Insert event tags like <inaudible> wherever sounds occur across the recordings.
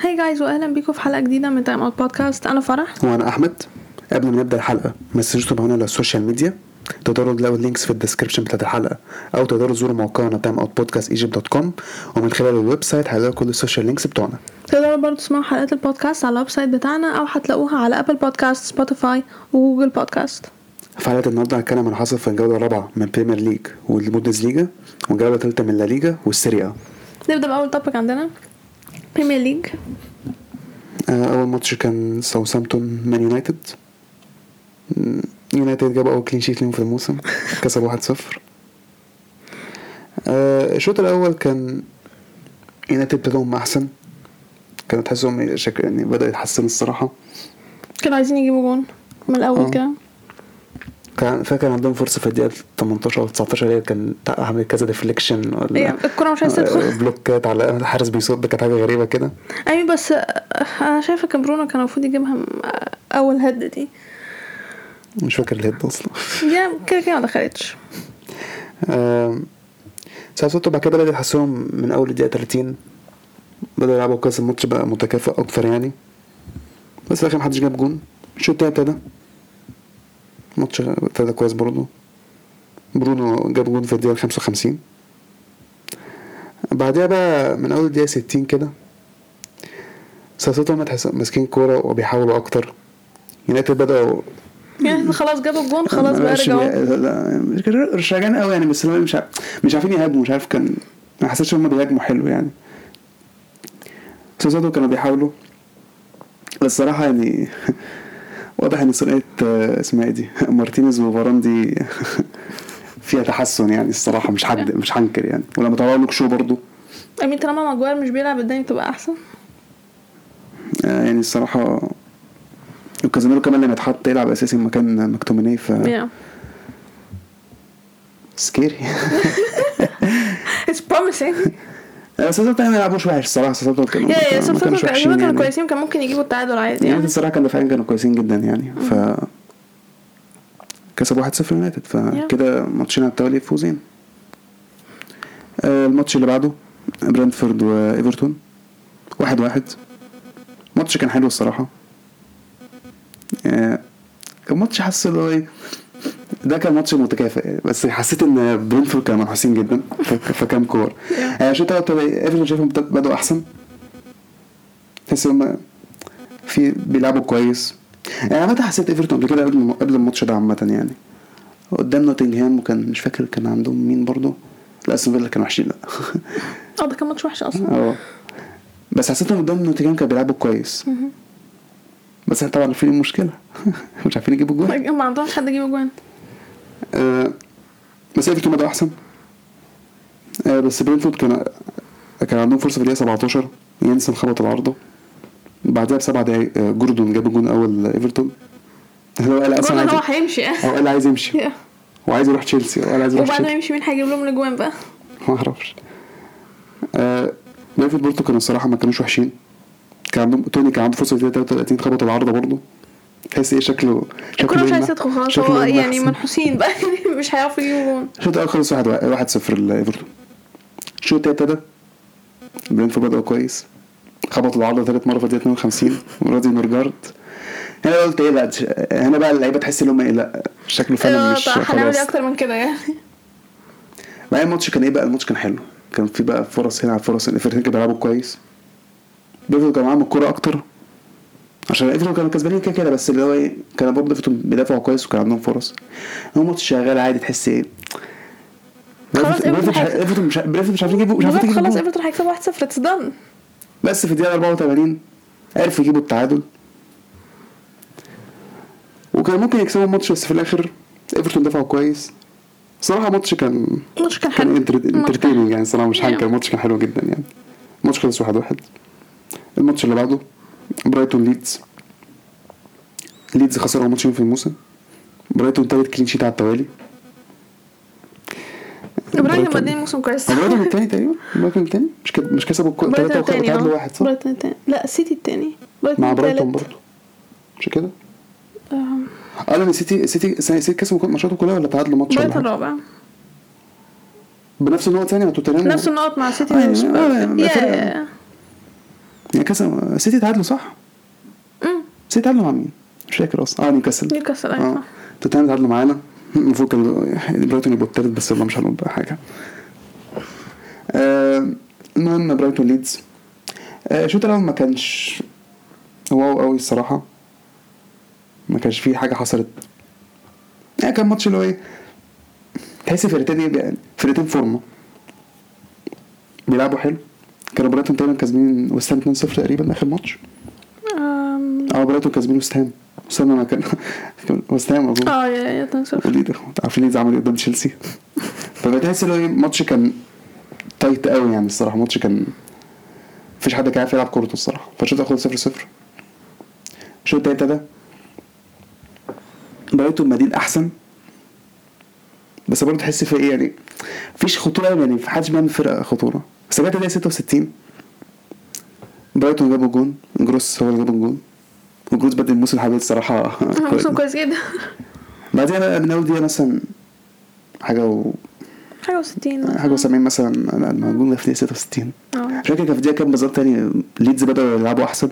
Hi guys واهلا بيكم في حلقة جديدة من Time Out Podcast أنا فرح. وأنا أحمد. قبل ما نبدأ الحلقة ما تنسوش تتابعونا على ال social media تقدروا تلاقوا ال links في ال description بتاعت الحلقة. أو تقدروا تزوروا موقعنا Time Out Podcast Egypt dot com ومن خلال ال website هتلاقوا كل ال social links بتوعنا. تقدروا برضه تسمعوا حلقات البودكاست على ال website بتاعنا أو هتلاقوها على Apple Podcast Spotify و Google Podcast في حلقة النهارده هنتكلم عن اللي حصل في الجولة الرابعة من Premier League والبوندس ليجا والجولة الثالثة من لا ليجا وال Serie A. نبدأ بأول topic عندنا. Premier League آه، أول ماتش كان ساوثامبتون مان يونايتد يونايتد جاب أول clean sheet ليهم في الموسم <laughs> كسب 1-0 آه، الشوط الأول كان يونايتد ابتدوا أحسن. كانوا تحسهم شكل يعني بدأ يتحسن الصراحة. كانوا عايزين يجيبوا جون من الأول آه. كده. كان فاكر عندهم فرصة في الدقيقة 18 أو 19 اللي كان عامل كذا deflection ولا الكرة مش عايزة تدخل. <laughs> بلوكات على الحارس بيصد كانت حاجة غريبة كده. أيوه بس أنا شايفة كان برونو كان المفروض يجيبها أول head دي. مش فاكر ال head أصلا. <laughs> يا كده كده ما دخلتش. ساوثهامبتون بعد كده بدأ يحسنوا من أول الدقيقة 30 بدأوا يلعبوا كويس الماتش بقى متكافئ أكتر يعني. بس في الآخر محدش جاب جون. الشوط التاني ابتدى. الماتش ابتدى كويس برضه برونو جاب جون في الدقيقة 55 بعدها بقى من أول الدقيقة 60 كده تحس ماسكين كورة وبيحاولوا أكتر. يونايتد بدأوا يعني خلاص جابوا الجون خلاص بقى رجعوا. لا- مش راجعين قوي يعني بس مش مش عارفين يهاجموا مش عارف كان ما حسيتش إن هم بيهاجموا حلو يعني. ساوثهامبتون كانوا بيحاولوا بس الصراحة يعني <laughs> واضح إن ثنائية آه، اسمها إيه دي؟ <laughs> مارتينيز و فاران دي <laughs> فيها تحسن يعني الصراحة مش حد مش هنكر يعني. ولما طلعوا لوك شو برضه I mean طالما ماجوار مش بيلعب الدنيا بتبقى أحسن. آه، يعني الصراحة وكازيميرو كمان لما اتحط يلعب أساسي مكان مكتوميني ف yeah. scary <laughs> it's promising. ساوثهامبتون ما يلعبوش وحش الصراحة ساوثهامبتون كانوا يا كانوا يعني. كويسين كان ممكن يجيبوا التعادل عادي يعني يعني. الصراحة كان دفاعيا كانوا كويسين جدا يعني. ف كسبوا 1-0 يونايتد فكده ماتشين على التوالي فوزين. آه، الماتش اللي بعده برنتفورد وإيفرتون واحد واحد. ماتش كان حلو الصراحة. آه، كان ماتش حاسس اللي هو إيه ده كان ماتش متكافئ بس حسيت إن برنتفورد كانوا منحوسين جدا في في كام كورة. آه، الشوط الأول ابتدى- إيفرتون شايفهم بدأوا أحسن. تحس هم في بيلعبوا كويس. يعني عامة حسيت إيفرتون قبل كده قبل الماتش ده عامة يعني. قدام نوتنجهام وكان مش فاكر كان عندهم مين برضه لا أستون فيلا كانوا وحشين لا. <laughs> آه ده كان ماتش وحش أصلا. آه. بس حسيت إن قدام نوتنجهام كانوا بيلعبوا كويس. بس إحنا طبعا عارفين المشكلة <laughs> مش عارفين يجيبوا جوان. ما عندهمش حد يجيب جوان. آه، بس ايفرتون بدأوا أحسن. آه، بس برنتفورد كان كان عندهم فرصة في الدقيقة 17 ينسن خبط العارضة. بعدها بسبع دقايق آه، جوردون جاب الجون أول ل ايفرتون هو قال أصلا عايز هو هيمشي هو قال عايز يمشي. Yeah. وعايز يروح تشيلسي وقال عايز يروح وبعد ما يمشي مين هيجيب لهم الأجوان بقى؟ ما أعرفش. آه برضه كانوا الصراحة ما كانوش وحشين. كان عندهم توني كان عنده فرصة في الدقيقة 33 خبط العارضة برضه. تحس إيه شكله؟ الكرة مش عايز تدخل خلاص. شكله هو يعني. منحوسين بقى <laughs> مش هيعرفوا يجيبوا الشوط الأول خلص 1 1 0 لإيفرتون. الشوط ابتدى برينفورد بدأوا كويس. خبط العارضة ثالث مرة في الدقيقة 52 ورادي نورجارد. هنا قلت إيه بقى؟ هنا بقى اللعيبة تحس إن هم إيه؟ لا شكله فعلا آه، مش طب هنعمل خلاص إيه أكتر من كده يعني؟ بعدين الماتش كان إيه بقى؟ الماتش كان حلو. كان في بقى فرص هنا على فرص الفرقتين كانوا بيلعبوا كويس. بيفضل كان معاهم الكوره أكتر. عشان ايفرتون كانوا كسبانين كده كده بس اللي هو إيه كان برضه ايفرتون بيدافعوا كويس وكان عندهم فرص. هو ماتش شغال عادي تحس إيه. خلاص، هيكسب. إيفرتون مش مش عارفين يجيبوا مش عارفين يجيبوا خلاص. إيفرتون هيكسبوا 1-0 it's done بس في الدقيقة 84 عرفوا يجيبوا التعادل. وكان ممكن يكسبوا الماتش بس في الآخر إيفرتون دفعوا كويس. صراحة ماتش كان الماتش كان كان حلو. entertaining يعني صراحة مش. هنكر الماتش كان حلو جدا يعني. الماتش خلص واحد واحد. الماتش اللي بعده برايتون ليدز. ليدز خسر اول ماتشين في الموسم برايتون تالت clean sheet على التوالي برايتون- بادئين موسم كويس برايتون التاني تقريبا برايتون التاني مش كده مش كسبوا وتعادلوا آه واحد صح؟ برايتون التاني لا السيتي التاني برايتون مع برايتون برضه مش كده؟ آه لا سيتي سيتي سيتي كسبوا ماتشاتهم كلها ولا تعادلوا ماتش ولا برايتون؟ الرابع بنفس النقط ثاني مع توتنهام نفس النقط مع سيتي آه، فرق. يا- يعني كاس سيتي تعادلوا صح؟ امم سيتي تعادلوا مع مين؟ مش فاكر أصلا. آه نيوكاسل. نيوكاسل أيوه صح. توتنهام تعادلوا معانا. المفروض كان برايتون يبقوا التالت بس والله مش هنقول بقى حاجة. آه، المهم برايتون ليدز. آه، الشوط الأول ما كانش wow قوي الصراحة. ما كانش فيه حاجة حصلت. يعني كان ماتش اللي هو إيه تحس فرقتين إيه فرقتين فورمة. بيلعبوا حلو. كانوا برايتون تقريبا كاسبين ويست هام 2-0 تقريبا آخر ماتش. آه برايتون كاسبين ويست هام أنا كان كان ويست هام أظن. آه yeah yeah that's it وليدز عارفين ليدز عمل إيه قدام تشيلسي؟ فبتحس إن هو إيه ماتش كان tight قوي يعني الصراحة. ماتش كان مفيش حد كان عارف يلعب كورته الصراحة. فالشوط الأول 0 0 الشوط التاني ابتدى. برايتون بادئين أحسن. بس برضه تحس في إيه يعني مفيش خطورة يعني في حدش بيعمل فرقة خطورة. بس جت الدقيقة 66 برايتون جابوا جون. جروس هو اللي جاب الجون. وجروس بادئ الموسم الحالي الصراحه موسم <laughs> كويس. جدا. بعدين من اول دقيقه مثلا حاجة و حاجة وستين. حاجة و70 مثلا أنا الجون في دقيقه 66 آه. مش فاكر كان في دقيقة كام بالظبط تاني ليدز بدأوا يلعبوا أحسن.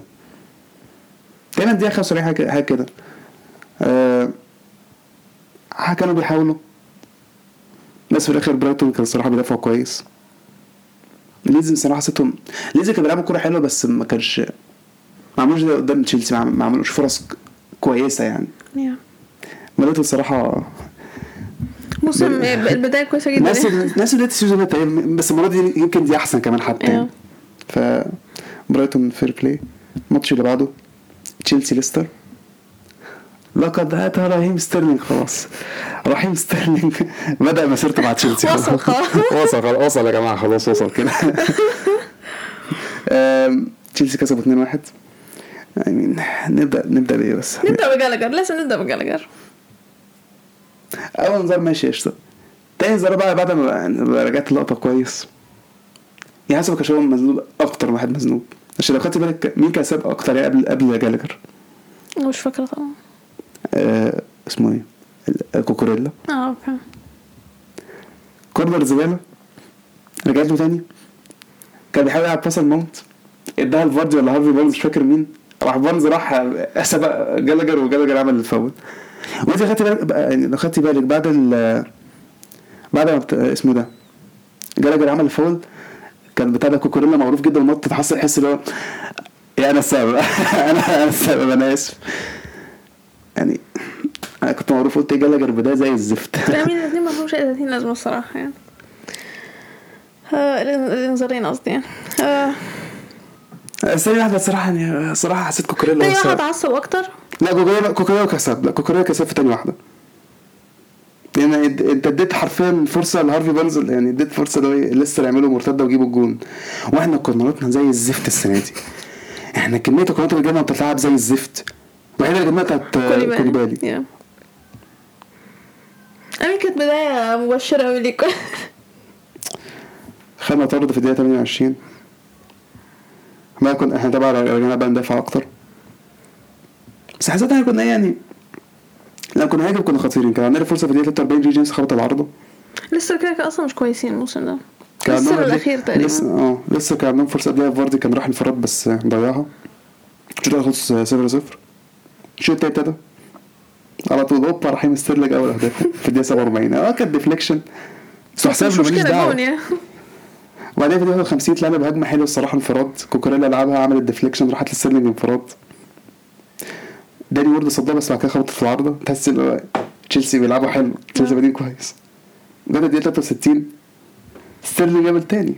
تقريبا دقيقة 75 حاجة حاجة كده. آه كانوا بيحاولوا. بس في الآخر برايتون كان الصراحه بيدافعوا كويس. ليدز الصراحه حسيتهم ليدز كانوا بيلعبوا كورة حلوة بس ما كانش ما عملوش زي قدام تشيلسي ما عم- ما عملوش فرص كويسة يعني. برايتون الصراحة موسم البداية كويسة جدا. نفس نفس بدايه ال season ده تقريباً، بس المره دي يمكن دي أحسن كمان حتى يعني. ف برايتون fair play الماتش اللي بعده تشيلسي ليستر. لقد اتى رحيم ستيرلينج خلاص. رحيم ستيرلينج <laughs> بدأ مسيرته مع تشيلسي. <laughs> وصل خلاص. <laughs> وصل خلاص. وصل يا جماعة خلاص وصل كده. تشيلسي كسبوا 2-1 يعني نبدا نبدأ بإيه بس؟ نبدأ بجالجر لازم نبدأ بجالجر أول نظام ماشي قشطه تاني نظام بقى بعد ما ما رجعت اللقطه كويس. يعني حسب كان هو مذنوب أكتر واحد مذنوب. عشان لو خدت بالك مين كان ساب أكتر؟ يعني قبل قبل جالجر مش فاكرة طبعا. آه اسمه إيه؟ كوكوريلا. آه okay. corner زبالة. رجعت له تاني. كان بيحاول يلعب باس الموت. اداها لفاردي ولا هارفي بارنز مش فاكر مين. راح بارنز راح سبق جالجر وجالجر عمل الفاول وانت خدت بالك يعني لو خدتي بالك بعد ال بعد ما بت... اسمه ده جالجر عمل الفاول كان بتاع ده كوكوريلا معروف جدا ونط تحس تحس اللي هو يا أنا السبب <laughs> أنا أنا السبب أنا آسف. يعني أنا كنت معروف قلت جالجر بدايه زي الزفت. لا مين <laughs> الاثنين ما لهمش أي 30 لازمة الصراحة يعني. آه، الانذارين قصدي يعني. الثانية واحدة الصراحة يعني الصراحة حسيت كوكوريلا تاني هو واحد السبب. عصب أكتر؟ لا كوكوريلا كوكوريلا كسب لا كوكوريلا كسب في تاني واحدة. لأن أنت اديت حرفيا فرصة لهارفي بارنز يعني اديت فرصة لو لسه يعملوا مرتدة ويجيبوا الجون. وإحنا corner اتنا زي الزفت السنة دي. إحنا كمية ال corner ات اللي جبنا بتتلعب زي الزفت. الوحيدة اللي جبناها بتاعت كوليبالي. أمي كانت بداية مبشرة أوي ليكم خدنا طرد في الدقيقة 28 بقى كنا إحنا طبعا رجعنا بقى ندافع أكتر. بس حسيت إحنا كنا يعني لا كنا هاجم كنا خطيرين. كان عندنا فرصة في الدقيقه 43 ريس جيمس خبط العارضه لسه كده كده أصلا مش كويسين الموسم ده. كان لسه عندهم الأخير تقريبا. لسه آه لسه كان عندهم فرصة. قبلها فاردي كان راح انفراد بس ضيعها. الشوط الأول خلص 0 0 الشوط التاني ابتدى. على طول هوبا رحيم ستيرلينج أول أهداف في الدقيقة 47 آه كانت deflection بس حسام مش ماليش دعوة. وبعدين في الدقيقه 50 اتلعب بهجمه حلوة الصراحة انفراد كوكوريلا لعبها عملت deflection راحت لستيرلينج انفراد. داني وورد صدها بس بعد كده خبطت في العارضة. تحس إن تشيلسي بيلعبوا حلو تشيلسي بادئين كويس. جت الدقيقه 63 ستيرلينج جاب التاني.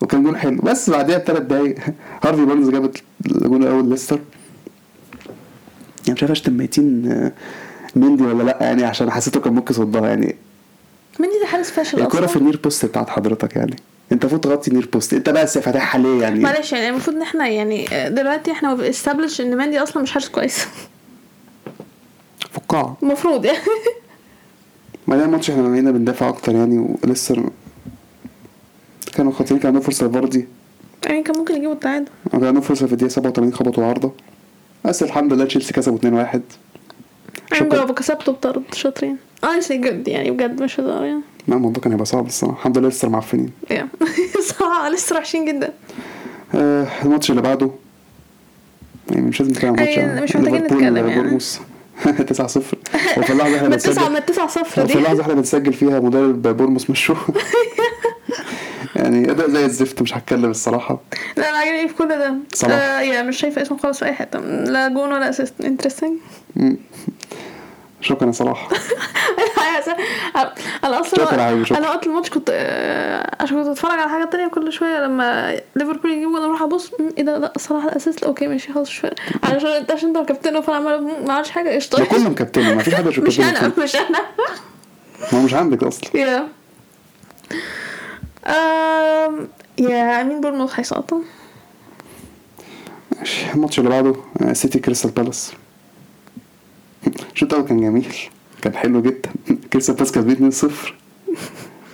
وكان جون حلو. بس بعديها بثلاث دقايق هارفي بارنز جابت الجون الأول ليستر. يعني مش عارف اشتم ميتين آه، مندي ولا لأ يعني عشان حسيته كان ممكن يصدها يعني. مندي حارس فاشل الكوره في ال near post بتاعت حضرتك يعني. انت المفروض تغطي near post. انت بقى فاتحها ليه يعني. معلش يعني المفروض ان إحنا يعني دلوقتي إحنا established ان مندي أصلا مش حارس كويس فقاعة. المفروض يعني. بعدين الماتش إحنا بقينا بندافع أكتر يعني ولسه كانوا خطيرين كان عندهم فرصة لفاردي. يعني كان ممكن يجيبوا التعادل. كان عندهم فرصة في الدقيقة 87 خبطوا عارضة. بس الحمد لله تشيلسي كسبوا 2-1 أنا شكراً. كسبته بطرد شاطرين. honestly جد يعني بجد مش هزار يعني. لا الموضوع كان هيبقى صعب الصراحة. الحمد لله لسه معفنين. <laughs> صراحة لسه وحشين جدا. آه الماتش اللي بعده. يعني مش لازم نتكلم عن الماتش. مش محتاجين نتكلم يعني. بورموس. <laughs> 9 0 وفي اللحظة إحنا <laughs> من 9 بنسجل من 9 0 وفي دي. اللحظة إحنا بنسجل فيها مدرب بورموس مشوه يعني أداء زي الزفت مش هتكلم الصراحة. لا أنا عاجبني في كل ده. صلاح. آه يعني مش شايفة اسمه خالص في أي حتة. لا جون ولا assist interesting. شكرا يا صلاح. <laughs> أنا أصلا. أنا وقت الماتش كنت آه، عشان كنت اتفرج على حاجات تانية كل شوية لما ليفربول يجيب وأنا أروح أبص إيه ده لا صلاح ال assist لا okay ماشي خلاص مش فارق. <laughs> عشان أنت عشان أنت كابتن فانا عمال ما عملش حاجة ده قشطه كله مكابتنه ما فيش حد مش <laughs> أنا مش أنا. ما هو مش عندك أصلا. يا مين بورنموث هيسقطوا ماشي الماتش اللي بعده آه، سيتي كريستال بالاس. <laughs> الشوط الأول كان جميل كان حلو جدا. كريستال بالاس كسبان 2-0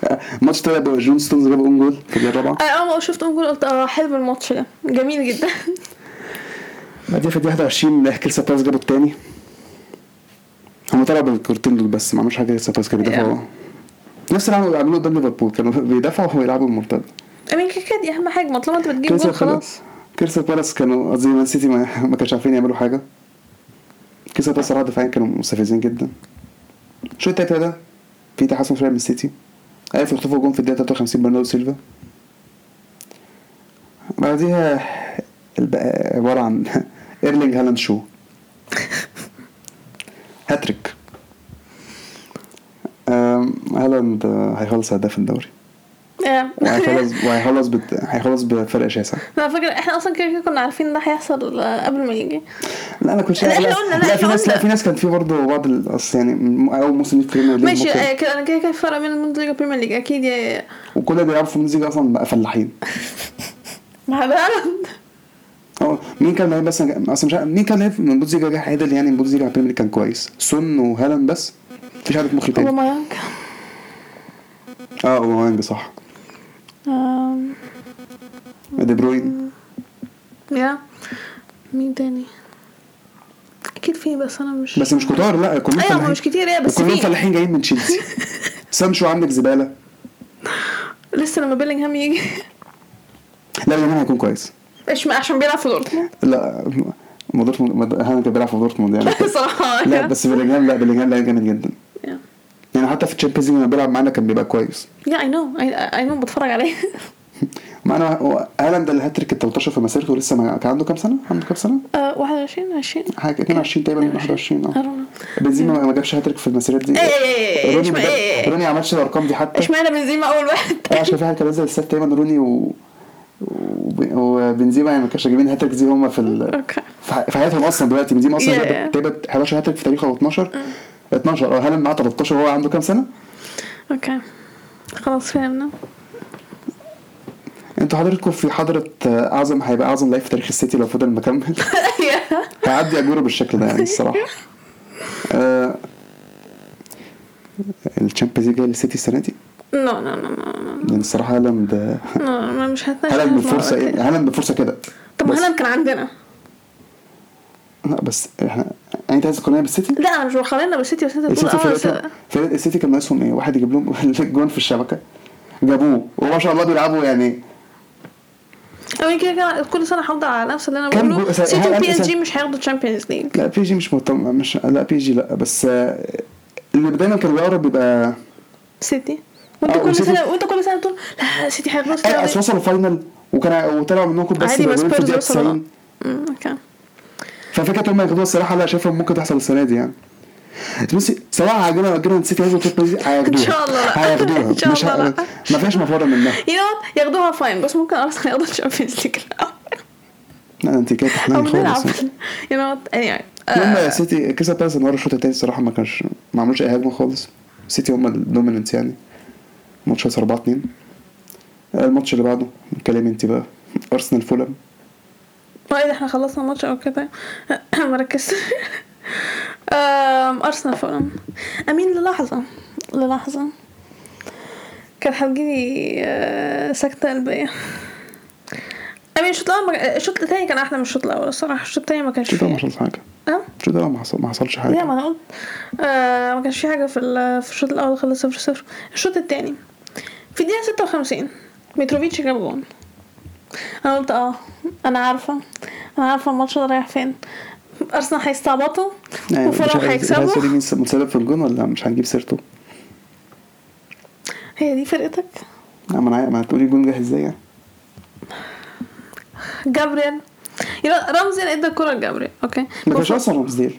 آه، الماتش طلع بقى جون ستونز جاب own goal في الرابعة. أول ما شفت own قلت آه حلو الماتش ده. جميل جدا. <laughs> بعدين في الدقيقة 21 كريستال بالاس جابوا التاني. هم طلعوا بالكورتين دول بس ما عملوش حاجة كريستال بالاس كانوا بيدافعوا. نفس اللي عملوا عملوه قدام ليفربول كانوا بيدافعوا ويلعبوا المرتد امين كده دي أهم حاجة. ما طالما أنت بتجيب جول خلاص. كريستال بالاس كانوا قصدي مان سيتي ما, ما كانش عارفين يعملوا حاجة. كريستال بالاس صراحة دفاعيا كانوا مستفزين جدا. الشوط التالت ده في تحسن شوية من السيتي. عرفوا يخطفوا جون في الدقيقة 53 برناردو سيلفا. بعديها عبارة عن <laughs> إيرلينج هالاند show. هاتريك. هالاند هيخلص هداف الدوري. وهيخلص وهيخلص بت... هيخلص بفرق شاسع. أنا فاكر إحنا أصلا كده كده كنا عارفين ده هيحصل آه، قبل ما يجي. لا أنا كنت شايف لا, لا، لا, في ناس لا. في ناس كان في برضه بعض أصل يعني أول موسم في البريمير ليج ماشي آه، كده أنا كده كده فرق بين البوندسليجا والبريمير ليج أكيد يا وكل اللي بيلعبوا في البوندسليجا أصلا بقى فلاحين. <laughs> مع هالاند هو مين كان لعيب بس أصلا مش مين كان لعيب من البوندسليجا جه عادل يعني البوندسليجا على البريمير ليج كان كويس. سون وهالاند بس. مفيش حد في مخي تاني. أوباميانج. أه أوباميانج صح. آم، دي بروين يا مين تاني؟ أكيد في بس أنا مش بس مش كتار لا كلهم أيوه فلاحين. مش كتير إيه بس وكلهم في. فلاحين جايين من تشيلسي <laughs> سانشو عندك زبالة؟ لسه لما بيلينغهام يجي. لا بيلينغهام هيكون كويس. إيش عشان بيلعب في دورتموند. لا ما دورتموند هالاند كان بيلعب في دورتموند يعني. <laughs> لا بس بيلينغهام لا بيلينغهام لعيب جامد جدا. يعني حتى في الشامبيونز ليج لما بيلعب معانا كان بيبقى كويس. اي نو اي نو بتفرج عليه. <laughs> معانا هو هالاند الهاتريك ال 13 في مسيرته لسه ما كان عنده كام سنة؟ عنده كام سنة؟ آه، 21 20 حاجة 22 تقريبا 21 آه. بنزيما ما جابش هاتريك في المسيرات دي. إيه إيه، روني ما روني ما عملش الارقام دي حتى. إشمعنى بنزيما أول واحد؟ <laughs> آه عشان في حاجة كان نزل السات تقريبا روني و وب- وبنزيما يعني ما كانش جايبين هاتريك زيهم في ال... في حياتهم أصلا دلوقتي. بنزيما أصلا Yeah. جاب تقريبا 11 هاتريك في تاريخه أو 12 12 آه معاه 13 وهو عنده كام سنة؟ أوكي. خلاص فهمنا. أنتوا حضرتكم في حضرة أعظم هيبقى أعظم لعيب في تاريخ السيتي لو فضل مكمل. <laughs> هيعدي اجوره بالشكل ده يعني الصراحة. آه ال Champions League جاي للسيتي السنة دي؟ no no no no يعني الصراحة هالاند no ما مش هتناقش هالاند بفرصة ده. هالاند بفرصة كده. طب ما هالاند كان عندنا. لا بس إحنا يعني انت عايز تقارنها بالسيتي؟ لا أنا مش بقارنها بالسيتي بس انت السيتي آه بس- فرقة السيتي كان ناقصهم إيه؟ واحد يجيب لهم <laughs> جون في الشبكة. جابوه. وما شاء الله بيلعبوا يعني. أو كده كده كل سنة هفضل على نفس اللي أنا بقوله. سيتي و PSG مش هياخدوا Champions League لا بي جي مش مهتم مش لا بي جي لا بس آه، اللي دايما كان بيقرب بيبقى سيتي. وأنت آه، كل سنه وأنت كل سنة بتقول لا سيتي هياخدوا إيه اصل وصلوا فاينل وكان وطلعوا منهم بس عادي، جولين في الدقيقة وصلوا. 90 أمم، أوكي. ففكره هم ياخدوها الصراحة لا شايفها ممكن تحصل السنة دي يعني. بصي سواء عاجبنا ولا نسيت ياخدوا التوب هياخدوها. إن شاء الله لا. هياخدوها. إن شاء الله لا. ما فيهاش مفر منها. يو ياخدوها فاين بس ممكن ارسنال ياخدوا الشامبيونز ليج لا أنت كده أو تحلمي خالص you know anyway. المهم آه، سيتي كسب بالاس النهارده الشوط التاني الصراحة ما كانش ما عملوش أي هجمة خالص. سيتي هم ال dominant يعني. ماتش خلص 4 2 الماتش اللي بعده اتكلمي أنت بقى. أرسنال فولهام. آه إحنا خلصنا الماتش أو كده <clears throat> ما ركزت <laughs> آم، أرسنال فعلا أمين للحظة للحظة. كان هتجيلي آه، سكتة قلبية. أمين الشوط الأول الشوط التاني كان أحلى من الشوط الأول الصراحة. الشوط التاني ما كانش ده ما فيه. حصلش حاجة. آه؟ الشوط ده ما حصل ما حصلش لا حاجة ما أنا قلت. آه ما كانش في حاجة في في الشوط الأول خلص 0 0 الشوط التاني. في الدقيقة 56 متروفيتش جاب جون. أنا قلت آه أنا عارفة. أنا عارفة الماتش ده رايح فين. أرسنال هيستعبطوا يعني مش وفولهام هيكسبوا. تقولي مين متسبب في الجون ولا مش هنجيب سيرته؟ هي دي فرقتك؟ لا، ما أنا ما هتقولي الجون جه إزاي يعني؟ جابريل رمزديل ادى الكرة لجابريل أوكي. ما كانش أصلا رمزديل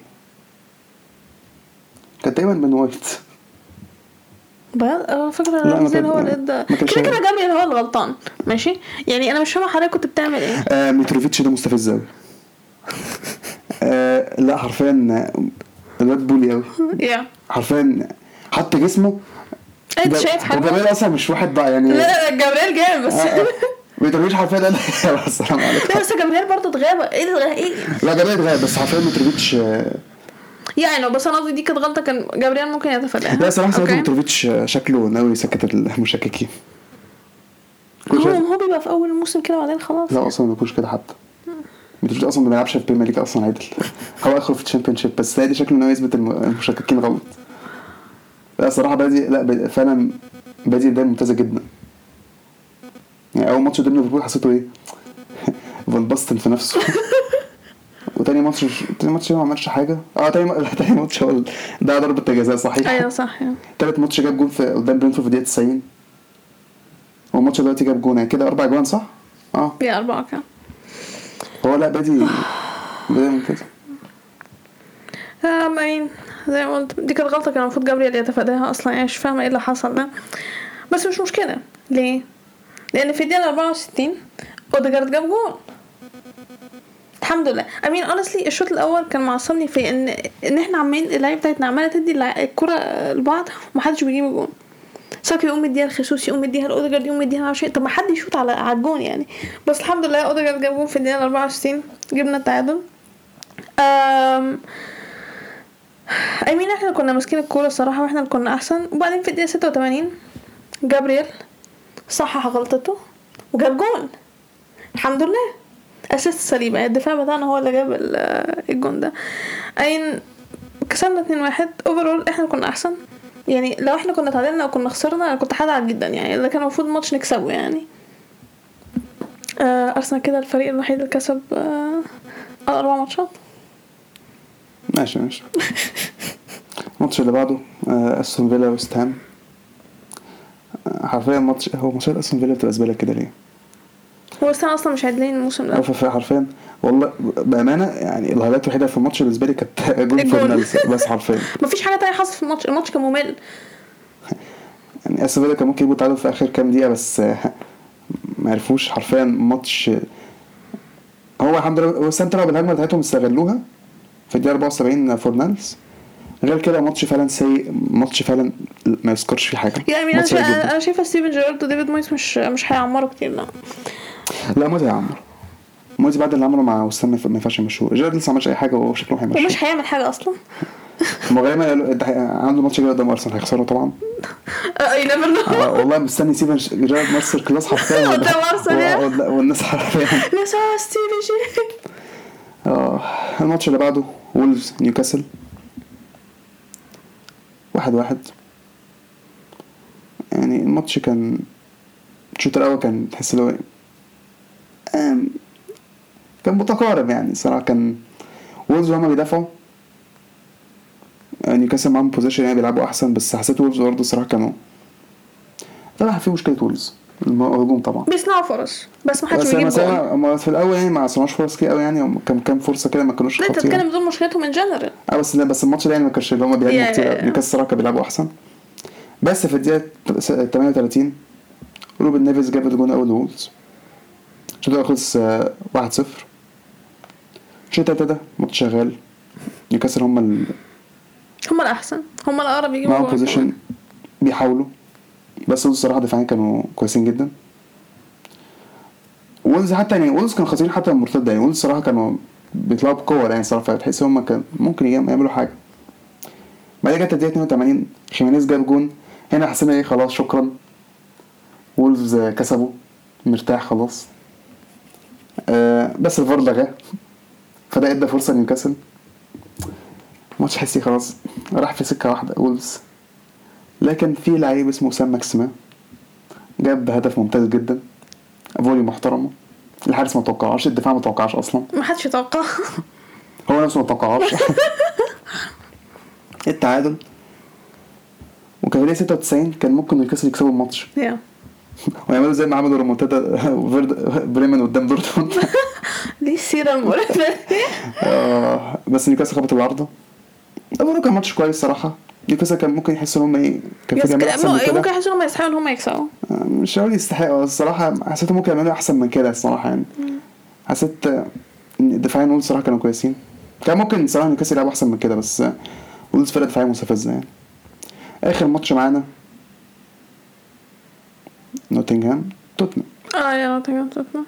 كان دايما بن وايت بجد؟ أنا فاكرة لا، ما رمزديل هو اللي ادى ما كده كده. جابريل هو اللي غلطان ماشي؟ يعني أنا مش فاهمة حضرتك كنت بتعمل إيه. آه متروفيتش ده مستفز قوي آه لا حرفيا الواد بولي قوي يا. حرفيا حتى جسمه. أنت شايف حاجة؟ جمال أصلا مش واحد ضاع يعني لا لا لا جابريل جامد بس آه، آه. متروفيتش حرفيا قال يلا السلام عليكم. لا بس جابريل برضه اتغاب. إيه اللي إيه؟ لا جمال اتغير بس حرفيا متروفيتش يعني بس أنا قصدي دي كانت غلطة كان جابريل ممكن يتفاداها لا صراحة ساعتها؟ متروفيتش شكله ناوي يسكت المشككين. هو هو بيبقى في أول الموسم كده وبعدين خلاص. لا أصلا ما بيكونش كده حتى. متروفيتش أصلا ما بيلعبش في ال Premier League أصلا عادل <laughs> هو اخره في ال Championship بس دي شكله ناوي يثبت الم- المشككين غلط. لا صراحة بادي لا فعلا بادي بدايه ممتازة جدا. يعني أول ماتش قدام ليفربول حسيته إيه؟ <laughs> فان باستن في نفسه. <laughs> وتاني ماتش تاني ماتش ما عملش حاجة؟ آه تاني <laughs> تاني ماتش هو ده ضربة جزاء صحيح. أيوه صح. تالت ماتش جاب جون في قدام برينتفورد في الدقيقه 90 والماتش دلوقتي جاب جون يعني كده أربع جوان صح؟ آه. يا أربعة كان هو لا بادي بدايه ممتازه I mean زي ما قلت دي كانت غلطة كان المفروض جابريل يتفاداها أصلا يعني مش فاهمة إيه اللي حصل ده. بس مش مشكلة. ليه؟ لأن في الدقيقة 64 أوديجارد جاب جول الحمد لله. I mean honestly الشوط الأول كان معصبني في إن إن إحنا عمالين اللعيبة بتاعتنا عمالة تدي الكرة لبعض ومحدش بيجيب الجون. ساكا يقوم مديها لجيسوس يقوم مديها لأوديجارد يقوم مديها معرفش إيه. طب ما حد يشوط على الجون يعني. بس الحمد لله أوديجارد جاب جون في الدقيقة 64 جبنا التعادل. أم I mean إحنا كنا ماسكين الكورة الصراحة وإحنا اللي كنا أحسن. وبعدين في الدقيقة 86 جابرييل صحح غلطته وجاب جون. الحمد لله. assist يعني الدفاع بتاعنا هو اللي جاب ال- الجون ده. I mean كسبنا 2-1 overall إحنا كنا أحسن. يعني لو إحنا كنا تعادلنا أو كنا خسرنا أنا كنت هزعل جدا يعني. ده كان المفروض ماتش نكسبه يعني. آه أرسنال كده الفريق الوحيد اللي كسب آه أربع ماتشات. ماشي ماشي. الماتش اللي بعده آه، أستون فيلا وست هام. حرفيا ماتش هو ماتشات أستون فيلا بتبقى زبالة كده ليه؟ هو استنى أصلا مش عادلين الموسم ده. حرفيا. والله بأمانة يعني الهايلايت الوحيدة في الماتش بالنسبة لي كانت <laughs> جول الجول. فيرنانديز بس حرفيا. <laughs> مفيش حاجة تانية حصلت في الماتش الماتش كان ممل. يعني فيلا كان ممكن يجيبوا تعادل في آخر كام دقيقة بس <laughs> ما عرفوش حرفيا ماتش. هو الحمد لله هو السنتر بالهجمة بتاعتهم استغلوها في الدقيقة 74 فورنانديز غير كده ماتش فعلا سيء ماتش فعلا ما يذكرش فيه حاجة. يعني. أنا شايفة ستيفن جيرارد وديفيد مويس مش مش هيعمروا كتير لا. لا موزي يا عمرو موزي بعد اللي عمله مع وسام ما ينفع- ما ينفعش يمشوه؟ جيرارد لسه ما عملش أي حاجة وهو شكله هيمشوه ومش هيعمل حاجة أصلا. <laughs> هم غالبا عنده ماتش جاي <laughs> <laughs> قدام أرسنال هيخسروا طبعا. اي نيفر نو والله مستني ستيفن ش- جيرارد ماستر كلاس حرفيا. قدام والناس حرفيا. ناس هو ستيفن جي آه الماتش اللي بعده وولفز نيوكاسل. واحد واحد. يعني الماتش كان الشوط الأول كان تحس اللي هو كان متقارب يعني صراحة كان وولفز هما بيدافعوا. آه، نيوكاسل معاهم possession يعني بيلعبوا أحسن بس حسيت وولفز برضه الصراحه كانوا طبعا في مشكلة وولفز الهجوم طبعا. بيصنعوا فرص بس ما حدش بس بيجيب جول. هما في الأول يعني ما صنعوش فرص كتير قوي يعني كان كام فرصة كده ما كانوش لا أنت بتتكلم دول مشكلتهم in general آه بس لا بس الماتش ده يعني ما كانش اللي هم يا- كتير. نيوكاسل الصراحه كانوا بيلعبوا أحسن. بس في الدقيقة 38 روبن نيفيز جاب الجون أول لوولفز الشوط خلص آه، 1-0 الشوط التالت ده ماتش شغال. نيوكاسل هم اللي هم الأحسن. هم الأقرب يجيبوا معاهم possession بيحاولوا. بس وولفز الصراحه دفاعيا كانوا كويسين جدا. وولفز حتى يعني وولفز كانوا خاسرين حتى المرتده يعني. وولفز الصراحه كانوا بيطلعوا بقوة يعني صراحة. فتحس هم كان ممكن يعم- يعملوا حاجة. بعد كده الدقيقه 82 خيمينيز جاب جون. هنا حسينا إيه خلاص شكرا. وولفز كسبوا. مرتاح خلاص. آه بس الفار لغاه فده ادى فرصة لنيوكاسل ماتش حسي خلاص. راح في سكة واحدة وولفز. لكن في لعيب اسمه سان ماكسيمان. جاب هدف ممتاز جدا. volley محترمة. الحارس ما توقعهاش الدفاع ما توقعهاش أصلا. ما حدش يتوقع. هو نفسه ما توقعهاش. <laughs> التعادل. وكان ليه 96 كان ممكن نيوكاسل يكسبوا الماتش. يا <laughs> ويعملوا زي ما عملوا ريمونتادا <laughs> بريمن قدام دورتموند <laughs> دي السيرة المقرفة آه، بس نيوكاسل خبط العارضه برضه كان ماتش كويس صراحة. نيوكاسل كان ممكن يحسوا إن هم إيه كان في جمال أحسن من ممكن كده. يحسوا انهم يستحقوا إن هم يكسبوا. آه، مش هقول يستحقوا الصراحه حسيتهم ممكن يعملوا أحسن من كده الصراحة يعني. حسيت إن الدفاعين وولفز صراحة كانوا كويسين. كان ممكن صراحة نيوكاسل يلعبوا أحسن من كده بس وولفز فرقه دفاعية مستفزة يعني. آخر ماتش معانا نوتنغهام توتنهام. آه يا نوتنجهام توتنهام.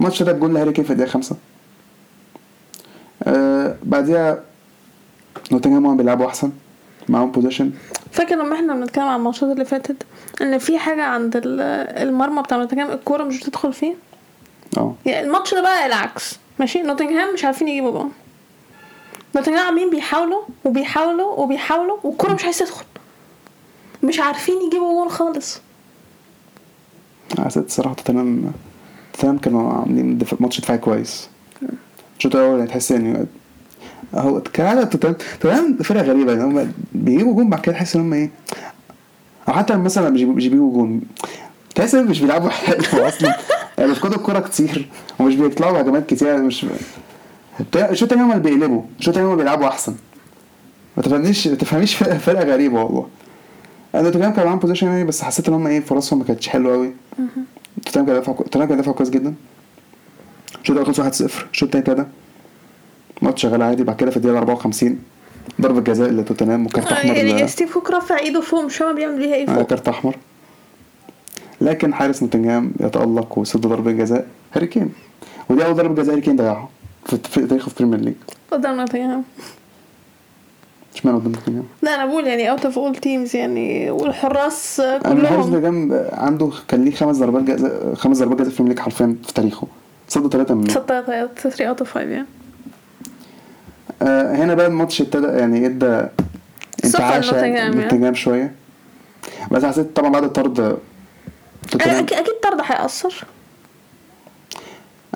ماتش ده بجول لهاري كين في الدقيقة خمسة. آه بعديها نوتنغهام هم بيلعبوا أحسن معاهم possession فاكر لما إحنا بنتكلم عن ال ماتشات اللي فاتت إن في حاجة عند ال- المرمى بتاع نوتنجهام الكورة مش بتدخل فيه؟ آه. يعني الماتش ده بقى العكس. ماشي؟ نوتنجهام مش عارفين يجيبوا جول نوتنجهام عاملين بيحاولوا وبيحاولوا وبيحاولوا والكرة مش عايزة تدخل. مش عارفين يجيبوا جول خالص. حسيت الصراحه توتنهام توتنهام كانوا عاملين. ماتش دفاعي كويس. الشوط الأول يعني تحس ان هو كالعاده توتنهام فرقة غريبة يعني هم بيجيبوا جون بعد كده تحس إن هم إيه أو حتى مثلا لما بيجيبوا- جون تحس إن مش بيلعبوا حلو <laughs> أصلا. يعني بيفقدوا الكورة كتير ومش بيطلعوا هجمات كتير يعني مش الشوط التاني هم اللي بيقلبوا الشوط التاني هم بيلعبوا أحسن. ما تفهمنيش ما تفهميش فرقة غريبة والله. توتنهام كان معاهم possession يعني بس حسيت إن هم إيه فرصهم ما كانتش حلوة قوي توتنهام كان دافع توتنهام كان دافع كويس جدا. الشوط الأول خلص 1-0 الشوط التاني كده. ماتش شغال عادي بعد كده في الدقيقة 54 ضربة جزاء لتوتنهام و card أحمر يعني ل- ستيف كوك رفع إيده فوق مش فاهم بيعمل بيها إيه آه، فوق؟ card أحمر. لكن حارس نوتنجهام يتألق ويصد ضربة جزاء هاري كين. ودي أول ضربة جزاء هاري كين ضيعها في تاريخه في Premier League قدام نوتنجهام اشمعنى قدام نوتنجهام لا أنا بقول يعني out of all teams يعني والحراس أنا حارس كلهم نوتنجهام عنده كان ليه خمس ضربات جزاء خمس ضربات جزاء في league حرفيا في تاريخه. صد ثلاثة منهم 3 out of 5 يعني. آه هنا بقى الماتش ابتدى يعني إدى انتعاش نوتنجهام يعني. نوتنجهام شوية. بس حسيت طبعا بعد الطرد أكيد أكيد طرد هيأثر.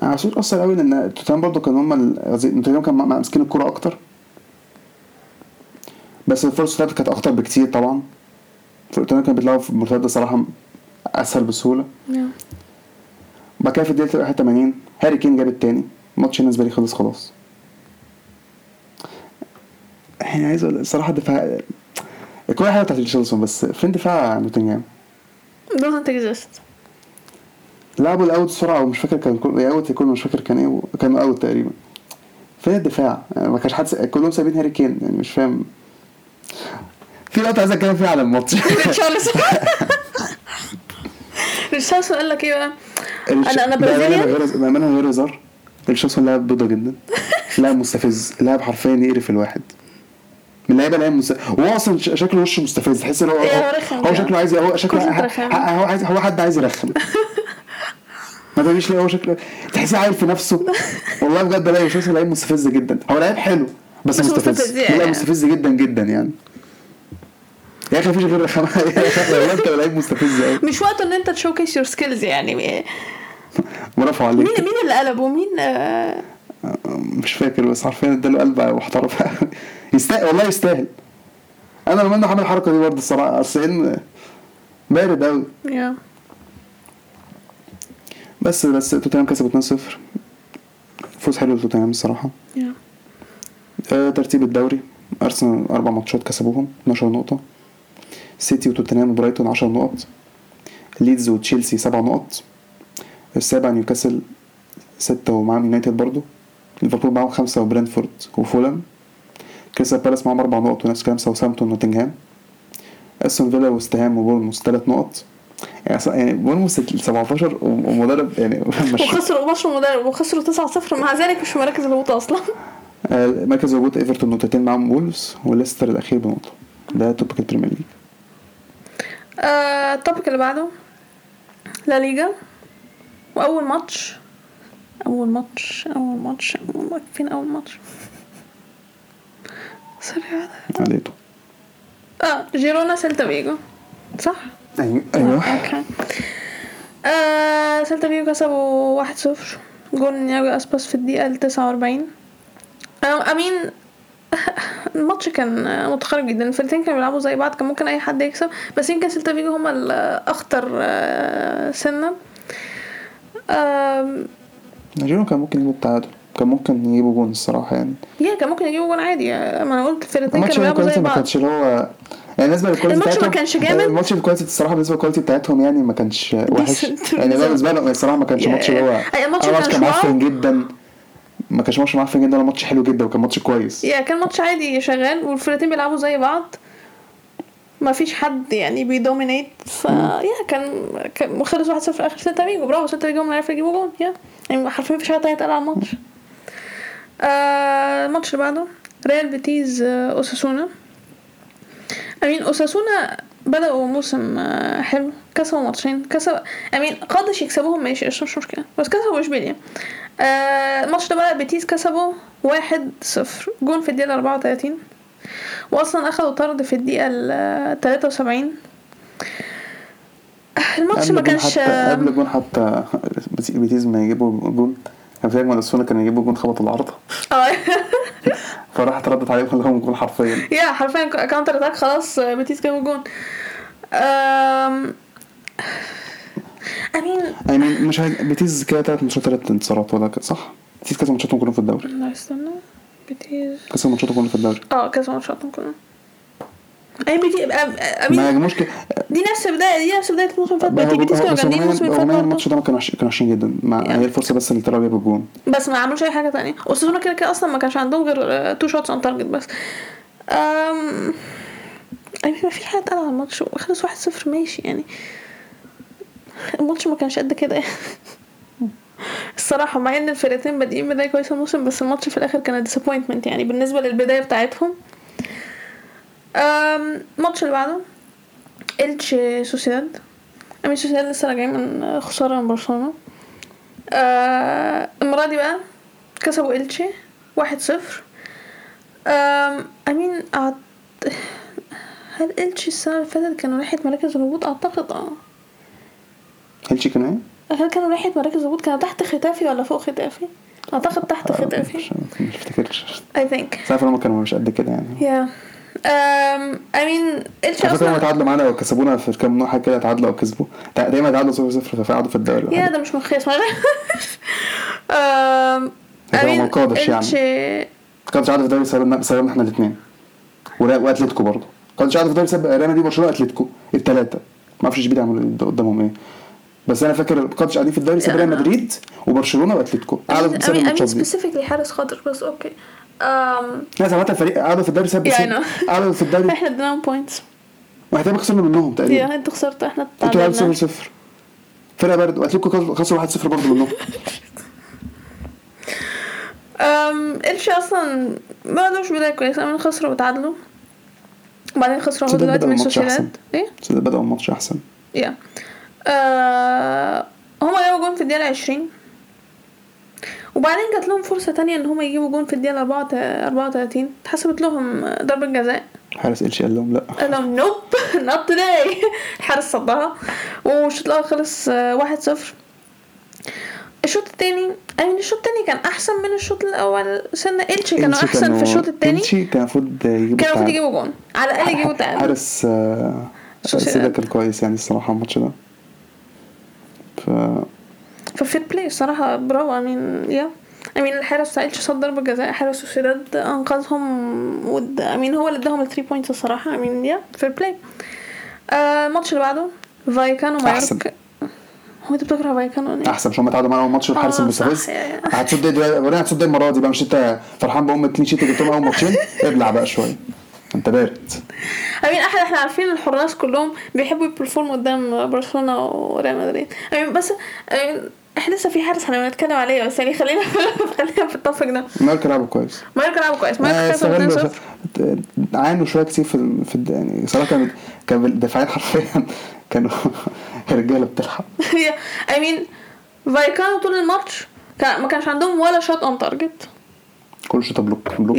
أنا حسيت أثر قوي لأن توتنهام برضه كان هم نوتنجهام كان ماسكين الكورة أكتر. بس الفرص بتاعته كانت اخطر بكتير طبعا. توتنهام كان بيطلعوا في المرتده صراحة أسهل بسهولة. بعد كده في الدقيقة 81 هاري كين جاب التاني. الماتش بالنسبة لي خلص خلاص. يعني عايز أقول الصراحه الدفاع الكوره حلوة بتاعت تشيلسون بس فين دفاع نوتنجهام؟ doesn't exist لعبوا الأوت بسرعة ومش فاكر كان كل أوت يكون مش فاكر كان إيه كانوا أوت تقريبا. فين الدفاع؟ يعني ما كانش حد س- كلهم سايبين هاري كين يعني مش فاهم. في نقطة عايز أتكلم فيها على الماتش ريتشارلسون ريتشارلسون قال لك إيه بقى؟ الش- أنا- أنا بأمانة برازيليان. غير هزار. الشخص لاعب بيضة جدا. <laughs> لاعب مستفز. لاعب حرفيا يقرف الواحد. من اللعيبه اللي هي مست... وهو أصلا شكله وشه مستفز. تحس إن هو هو هو. شكله عايز هو شكله هو عايز هو حد عايز يرخم. <laughs> ما تقوليش ليه هو شكله تحسيه عارف في نفسه. والله بجد لا شخص لعيب مستفز جدا. هو لعيب حلو بس, مستفز. مستفز يعني. لا مستفز جدا جدا يعني. يا أخي مفيش غير <laughs> والله انت لعيب مستفز قوي مش وقته ان انت showcase your skills يعني. ورفعوا عليك. مين مين اللي قلبه؟ مين؟ مش فاكر بس حرفيا اداله قلب واحترف <laughs> يستاهل والله يستاهل. أنا لما انه عامل الحركة دي برضه الصراحة اصل بارد قوي بس بس توتنهام كسبوا 2-0 فوز حلو لتوتنهام الصراحة. يا. آه ترتيب الدوري. أرسنال أربع ماتشات كسبوهم 12 نقطة. سيتي وتوتنهام وبرايتون 10 نقط ليدز وتشيلسي 7 نقط السابع نيوكاسل 6 ومعاهم يونايتد برضو ليفربول معاهم 5 وبرنتفورد وفولهام كريستال بالاس معاهم 4 نقط ونفس الكلام ساوثهامبتون ونوتنجهام استون فيلا ووستهام وبورنموث 3 نقط يعني يعني بورنموث 17 ومدرب يعني مش وخسروا وبشروا مدرب وخسروا 9-0 مع ذلك مش في مراكز الهبوط أصلا آه، مركز هبوط ايفرتون نقطتين معاهم وولفز وليستر الاخير بنقطه ده topic ال Premier League آه، ال topic اللي بعده. لا ليجا. وأول ماتش. أول ماتش أول ماتش أول ماتش. فين أول ماتش؟ سريع عليته. آه جيرونا سيلتا فيجو. صح؟ أيوه. أيوه okay. آه سيلتا فيجو كسبوا واحد صفر. جول لياجو أسباس في الدقيقة التسعة وأربعين. I mean الماتش كان متقارب جدا الفرقتين كانوا بيلعبوا زي بعض كان ممكن أي حد يكسب بس يمكن سيلتا فيجو هما الأخطر آه، سنا جيرو كان ممكن يجيبوا التعادل كان ممكن يجيبوا جون الصراحة يعني yeah كان ممكن يجيبوا جون عادي ما أنا قلت الفرقتين كانوا بيلعبوا زي ما بعض كانش اللي هو يعني بالنسبة لل quality الماتش ما كانش جامد. الماتش ال quality الصراحة بالنسبة لل quality بتاعتهم يعني ما كانش وحش. <laughs> يعني بالنسبة لهم الصراحة ما كانش. ماتش اللي هو الماتش آه، ما كان معفن. جدا ما كانش ماتش معفن جدا ولا ماتش حلو جدا وكان ماتش كويس. yeah كان ماتش عادي شغال والفرقتين بيلعبوا زي بعض. ما فيش حد يعني بي dominate. ف yeah كان كان خلص 1-0 في آخر سيلتا فيجو برافو فيجو I mean عرفوا يجيبوا جون. yeah يعني حرفيا مفيش حاجة تانية تقال على الماتش آه الماتش اللي بعده ريال بيتيز آه، أوساسونا. I mean أوساسونا بدأوا موسم آه، حلو. كسبوا ماتشين كسب I mean قادش يكسبوهم ماشي مش مشكلة بس كسبوا اشبيليا آه الماتش ده بقى بيتيز كسبوا واحد صفر جون في الدقيقة 34 واصلا أخدوا طرد في الدقيقة ال 73 الماتش ما كانش قبل الجون حتى بيتيز ما يجيبوا جون. كان في I mean أوساسونا كانوا يجيبوا جون خبطوا العارضه آه. <laughs> فراحت ردت عليهم لهم جون حرفيا. yeah حرفيا counter attack خلاص آه، بيتيز جابوا جون. I mean يعني مش هي... بيتيز كده ثلاث ماتشات ثلاث انتصارات ولا صح؟ بيتيز كسب ماتشاتهم كلهم في الدوري. لا استنى. بيتيز. كسب ماتشاتهم كلهم في الدوري. آه كسبوا ماتشاتهم كلهم. أي بيتي um- ما I mean يهاجموش. دي نفس بداية دي نفس بداية الموسم اللي فات. بيتيز كانوا جامدين الموسم اللي فات الماتش ده ما كانوا كانوا وحشين جدا. ما يعني. هي الفرصة بس اللي طلعوا بيها بالجون. بس ما عملوش أي حاجة تانية. اوساسونا كده كده أصلا ما كانش عندهم غير two shots on target بس. um... يعني ما فيش حاجة تقال على الماتش. وخلص واحد صفر ماشي يعني. الماتش ما كانش قد كده. الصراحة مع إن الفرقتين بادئين بداية كويسة الموسم بس الماتش في الآخر كان disappointment يعني. بالنسبة للبداية بتاعتهم. الماتش اللي بعده إلتش سوسيداد. أمين سوسيداد لسه راجعين من خسارة من برشلونة. آه المرة دي بقى كسبوا إلتشي واحد صفر. آم، أمين أعت... هل إلتشي السنة اللي فاتت كانوا ناحية مراكز الهبوط؟ أعتقد آه. هيلشي كان إيه؟ هل كانوا ناحية مراكز الهبوط كانوا تحت ختافي ولا فوق ختافي؟ أعتقد تحت ختافي. مش افتكرش I think. بس هم كانوا مش قد كده يعني. Um, I mean إلتشي على فكرة هم تعادلوا معانا وكسبونا في كام نوع كده تعادلوا أو كسبوا. دايما تعادلوا 0 0 فقعدوا في الدوري. يا ده مش مقياس معلش <laughs> um, هو mean مقادش يعني. كانت تعادل في الدوري بسببنا إحنا الاثنين وأتلتيكو برضه. كانت تعادل في الدوري بسبب ريال مدريد وبرشلونه واتلتيكو الثلاثه ما أعرفش اشبيليا عملوا قدامهم إيه. بس أنا فاكر كانتش قاعدين في الدوري بسبب ريال مدريد وبرشلونة وأتلتيكو. قعدوا بسبب أمين أمين الماتشات دي سبيسيفيكلي حارس خاطر بس أوكي. um, لا سمعت الفريق قعدوا في الدوري Yeah, know. قعدوا في الدوري. <laughs> إحنا اديناهم بوينتس وإحنا خسرنا منهم تقريبا. يا انت خسرت إحنا أنتوا تعادلنا. 0 0 فرقة برد واتلتيكو خسروا 1 0 برضه منهم. <laughs> أم إلشي أصلا ما عندهمش بداية كويسة من خسروا وتعادلوا. وبعدين خسروا دلوقتي من. سوسيداد إيه؟ بدأوا الماتش أحسن. yeah آه هما جابوا جون في الدقيقة العشرين. وبعدين جات لهم فرصة تانية إن هما يجيبوا جون في الدقيقة الأربعة أربعة وتلاتين. اتحسبت لهم ضربة جزاء. حارس إلشي قال لهم لا. قال لهم nope not today الحارس صدها. والشوط الأول خلص آه، واحد صفر. الشوط التاني I mean الشوط التاني كان أحسن من الشوط الأول. سنة إلتشي كانوا إلشي أحسن في الشوط التاني. إلشي كان المفروض يجيبوا كانوا المفروض. يجيبوا جون. على الأقل يجيبوا تعادل. حارس آه، سوسيداد. سيدا كان كويس يعني الصراحة الماتش ده. ف ف fair play الصراحة برافو I mean yeah I mean الحارس بتاع إلتشي صد ضربة جزاء حارس سوسيداد أنقذهم و I mean هو اللي اداهم ال three points الصراحة I mean yeah fair play آه، الماتش اللي بعده فايكانو أحسن. مايوركا هو أنت بتكره فايكانو ليه؟ أحسن مش هم تعادلوا معاهم ماتش الحارس آه، المستفز yeah- yeah. هتصد إيه ورينا هتصد المرة دي بقى مش أنت فرحان بأم clean sheet اللي جبتهم أول ماتشين ابلع بقى شوية انت بارد I mean إحنا إحنا عارفين الحراس كلهم بيحبوا ي perform قدام برشلونة وريال مدريد. I mean بس I mean إحنا لسه في حارس إحنا بنتكلم عليه بس يعني خلينا <laughs> خلينا في ال topic ده. مايوركا لعبوا كويس. مايوركا لعبوا كويس. آه، كسبوا 2-0 استغلوا عانوا شوية كتير في في يعني صراحة كان كان الدفاعين حرفيا. كانوا <laughs> رجاله بتلعب. <laughs> I mean فايكانو طول الماتش كان ما كانش عندهم ولا shot on target كل شوطة block block.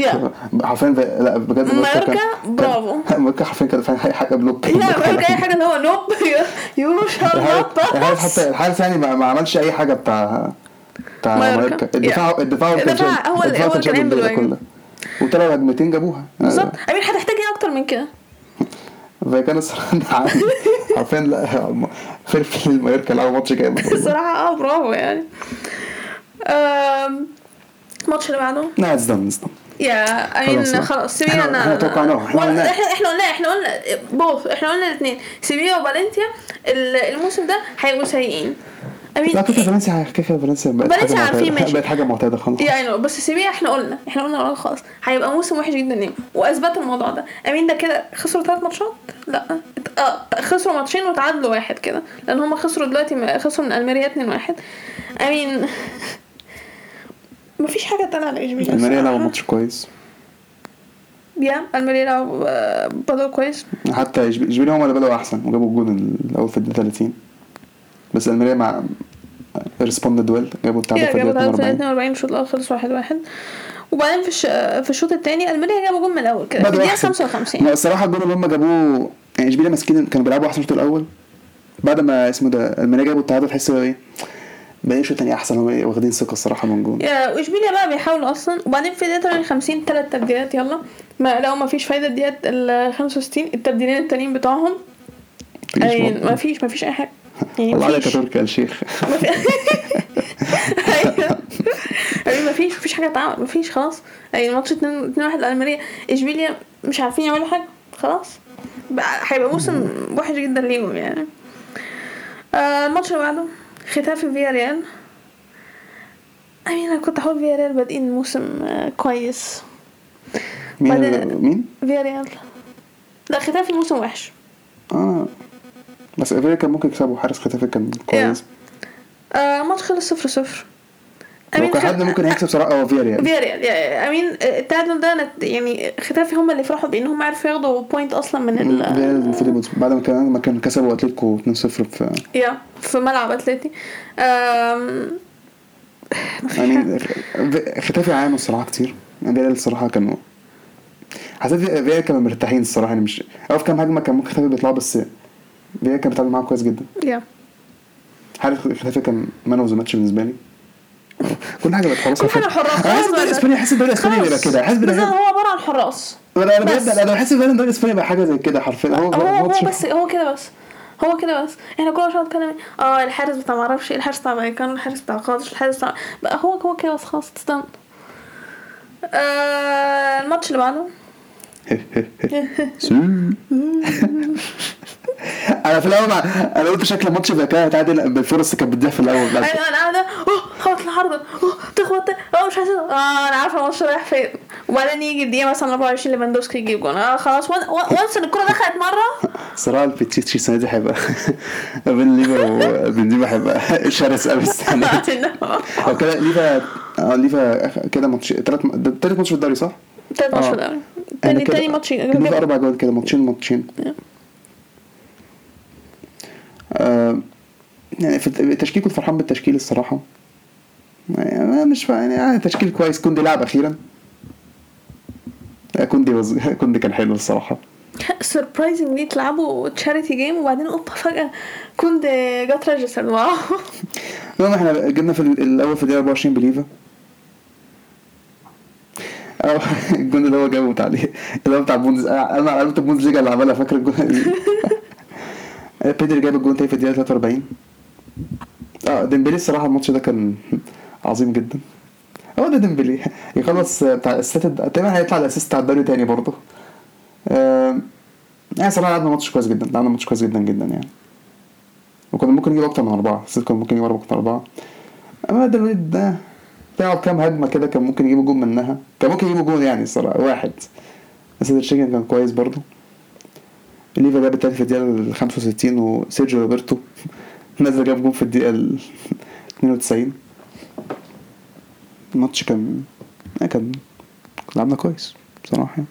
حرفيا لا بجد مايوركا، كان- برافو. مايوركا حرفيا كان فاهم أي حاجة block. لا بقى أي حاجة اللي هو nope. <laughs> you shall not حتى الحارس يعني ما, عملش أي حاجة بتاع بتاع. مايوركا الدفاع الدفاع هو اللي الدفاع هو اللي- كان بالواجب. وطلعوا هجمتين جابوها. بالظبط. I mean هتحتاج إيه أكتر من كده؟ <laughs> فكان الصراحة حرفيا لا فلفل مايوركا لعبوا ماتش جامد <laughs> الصراحة آه برافو يعني. الماتش اللي بعده؟ لا it's done it's yeah I mean خلاص. سيفيا احنا- إحنا توقعناه. إحنا قلناه. إحنا قلنا إحنا قلنا both إحنا قلنا الاثنين سيفيا وفالنسيا ال- الموسم ده هيبقوا سيئين. I mean لا كده فالنسيا؟ كده كده فالنسيا؟ بقت فالنسيا عارفين ماشي. بقت حاجة معتادة خلاص. yeah اي بس سيفيا إحنا قلنا إحنا قلنا خلاص هيبقى موسم وحش جدا ليهم وأثبتوا الموضوع ده. I mean ده كده خسروا ثلاث ماتشات؟ لا. آه خسروا ماتشين وتعادلوا واحد كده. لأن هم خسروا دلوقتي خسروا من ألميريا 2 1 I mean مفيش حاجة تانية على اشبيليا ألميريا لعبوا. ماتش كويس. yeah الميريا لعبوا آه، بدأوا كويس. حتى اشبيليا هم اللي بدأوا أحسن وجابوا الجون الأول في الدقيقة 30 بس ألميريا مع responded well جابوا التعادل في الدقيقة 42 42 الشوط الأول خلص واحد واحد. وبعدين في. في الشوط الثاني الميريا جابوا جول من الأول كده في الدقيقة احسن 55 لا الصراحة الجون اللي هم جابوه يعني اشبيليا ماسكين كانوا بيلعبوا أحسن الشوط الأول. بعد ما اسمه ده الماريا جابوا التعادل تحس إيه؟ بقى الشوط الثاني أحسن هم واخدين ثقة الصراحة من جون. yeah واشبيليا بقى بيحاولوا أصلا. وبعدين في الدقيقه 58 ثلاث تبديلات يلا. ما لو ما فيش فايدة الدقيقة ال 65 التبديلين التانيين بتوعهم. مفيش. ما فيش ما فيش أي حاجة. يعني الله عليك يا مفيش. تركي يا الشيخ. <laughs> أيوه. يعني ما فيش ما فيش حاجة اتعمل ما فيش خلاص. يعني الماتش 2 2 1 لالمانيا إشبيليا مش عارفين يعملوا حاجة خلاص. بقى هيبقى موسم وحش جدا ليهم يعني. آه الماتش اللي بعده. ختافي فيا ريال امين أنا كنت هقول فيا ريال بادئين الموسم آه كويس. مين مين؟ فيا ريال لا ختافي الموسم وحش. آه. بس فياريال كان ممكن يكسبوا حارس ختافي كان كويس. آه الماتش خلص صفر صفر. لو كان حد ممكن يكسب صراحة هو فيا ريال <laughs> فيا ريال yeah- I mean التعادل ده نت- يعني ختافي هم اللي فرحوا بان هم عرفوا ياخدوا point أصلا من ال بعد ما كان ما كان كسبوا أتلتيكو 2-0 في yeah في ملعب أتلتي. آم، يعني ختافي عانوا الصراحة كتير. ريال الصراحة كانوا حسيت فيا كانوا مرتاحين الصراحة. يعني مش في كام هجمة كان ممكن ختافي بيطلعوا بس فيا كان بيتعامل معاهم كويس جدا. yeah. حارس ختافي كان man of the match بالنسبة لي؟ كل حاجة بقت خلاص كل حاجة حراس أنا حاسس الدوري. الاسباني حاسس الدوري الاسباني بيبقى. كده. حاسس بس هو عبارة عن حراس. أنا. بجد أنا بحس فعلا الدوري الاسباني بقى حاجة زي كده حرفيا. هو هو بس هو كده بس. هو كده بس. إحنا كل شوية نتكلم آه الحارس بتاع معرفش إيه الحارس بتاع بايكان الحارس بتاع قادش الحارس بتاع بقى هو هو كده بس خلاص تستنى. آه الماتش اللي بعده. <laughs> <laughs> أنا في الأول. أنا قلت شكل كده هيتعادل بالفرص اللي كانت بتضيع في الأول بس. أيوه أنا قاعدة أوه خبط العارضه أوه تخبط أه مش عايزة. أه أنا عارفة الماتش رايح فين. وبعدين يجي الدقيقة مثلا 24 ليفاندوسكي يجيب جون. أه خلاص. one- one- once إن الكوره دخلت مرة. صراحة البيتشيتشي السنة دي هيبقى <laughs> بين ليفا وبنزيما هيبقى <laughs> شرس قوي السنة دي. <laughs> هو كده ليفا أه ليفا كده ماتش تلات تالت ماتش في الدوري صح؟ تالت ماتش. في الدوري. يعني تاني تاني ماتش ليفا أربع جوال كده ماتشين ماتشين. يعني في التشكيل كنت فرحان بالتشكيل الصراحة. يعني أنا مش يعني آه، تشكيل كويس. كوندي لعب أخيرا. آه، كوندي وز... <laughs> كوندي كان حلو الصراحة. <laughs> surprisingly تلعبوا charity game وبعدين أوبا فجأة couldn't get registered wow. <laughs> المهم إحنا جبنا في ال- الأول في الدقيقة 24 بليفا. الجون اللي هو جابه بتاع اللي هو بتاع بوندز أنا عرفت البوندز ليجا اللي عملها فاكر؟ الجون بيدري جاب الجون تاني في الدقيقة 43 آه ديمبلي الصراحة الماتش ده كان <laughs> عظيم جدا. هو ده ديمبلي <laughs> يخلص بتاع الست تقريبا هيطلع ال assist بتاع الدوري تاني برضه. آه يعني صراحة لعبنا ماتش كويس جدا لعبنا ماتش كويس جدا جدا يعني. وكنا ممكن نجيب أكتر من أربعة حسيت كنا ممكن نجيب أكتر من أربعة. أما ده الواد ده كام هجمة كده كان ممكن يجيبوا جون منها. كان ممكن يجيبوا جون يعني الصراحة واحد. بس الشيكن كان كويس برضه. ليفا جاب التالت في الدقيقة ال 65 وسيرجيو روبرتو نزل جاب جون في الدقيقة ال 92 الماتش كان آه، كان لعبنا كويس بصراحة يعني.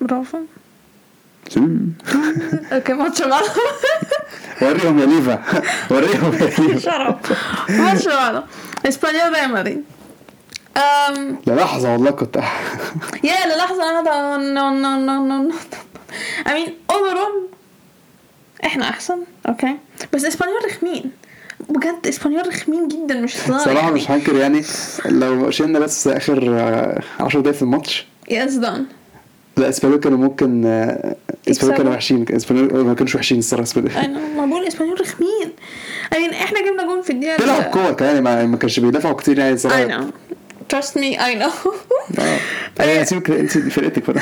برافو. <laughs> okay ماتش بعده <laughs> وريهم يا ليفا. <laughs> وريهم يا ليفا. شرف ماتش بعده إسبانيول ريال مدريد. أم. للحظه والله كنت yeah للحظة أنا no no no no I mean overall إحنا أحسن okay. بس إسبانيول رخمين. بجد إسبانيول رخمين جدا مش هزار صراحة يعني. مش هنكر يعني لو شلنا بس آخر 10 دقايق في الماتش. yes done لا إسبانيول كانوا ممكن آه، إسبانيول كانوا. وحشين. إسبانيول ما كانوش وحشين الصراحة إسبانيول. أنا ما بقول إسبانيول رخمين. I mean إحنا جبنا جون في الدقيقة بيلعب كور كمان ما ما كانش بيدافعوا كتير يعني الصراحة. Trust me I know آه يعني سيبك انت فرقتك mean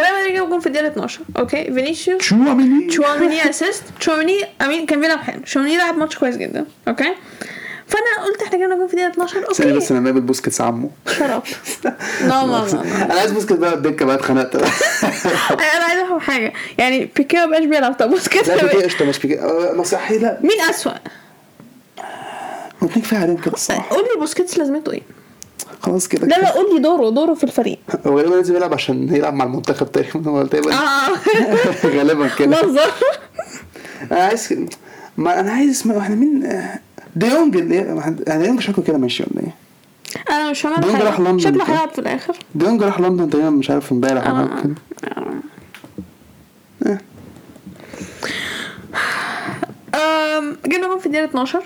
ريال مدريد جاب جون في الدقيقة 12 okay فينيسيوس شو عاملين تشواميني assist تشواميني I mean كان بيلعب حلو تشواميني لعب ماتش كويس جدا okay فانا قلت إحنا جبنا جون في الدقيقة 12 ثانية okay بس أنا نقابل بوسكيتس عمه شرب لا لا أنا عايز بوسكيتس بقى الدكه بقى اتخنقت أنا عايزه افهم حاجة يعني بيكي ما بقاش بيلعب طب بوسكيتس لا بيكي قشطه مش بيكي آه، مصحي لا مين اسوأ؟ ممكن كفايه عليهم كده الصراحه قول لي بوسكيتس لازمته إيه؟ خلاص كده لا لا قول لي دوره دوره في الفريق. هو غالبا لازم يلعب عشان يلعب مع المنتخب تقريبا <laughs> تقريبا آه. <laughs> غالبا كده. مهزر <laughs> أنا عايز ما أنا عايز اسمه إحنا مين؟ آه، ديونج اللي أنا ديونج شكله كده ماشي ولا إيه؟ أنا مش فاهمة. دونج راح لندن شكله. هيلعب في الآخر. ديونج راح لندن تقريبا مش عارف امبارح ولا آه. كده. آه. جبنا جون في الدقيقة 12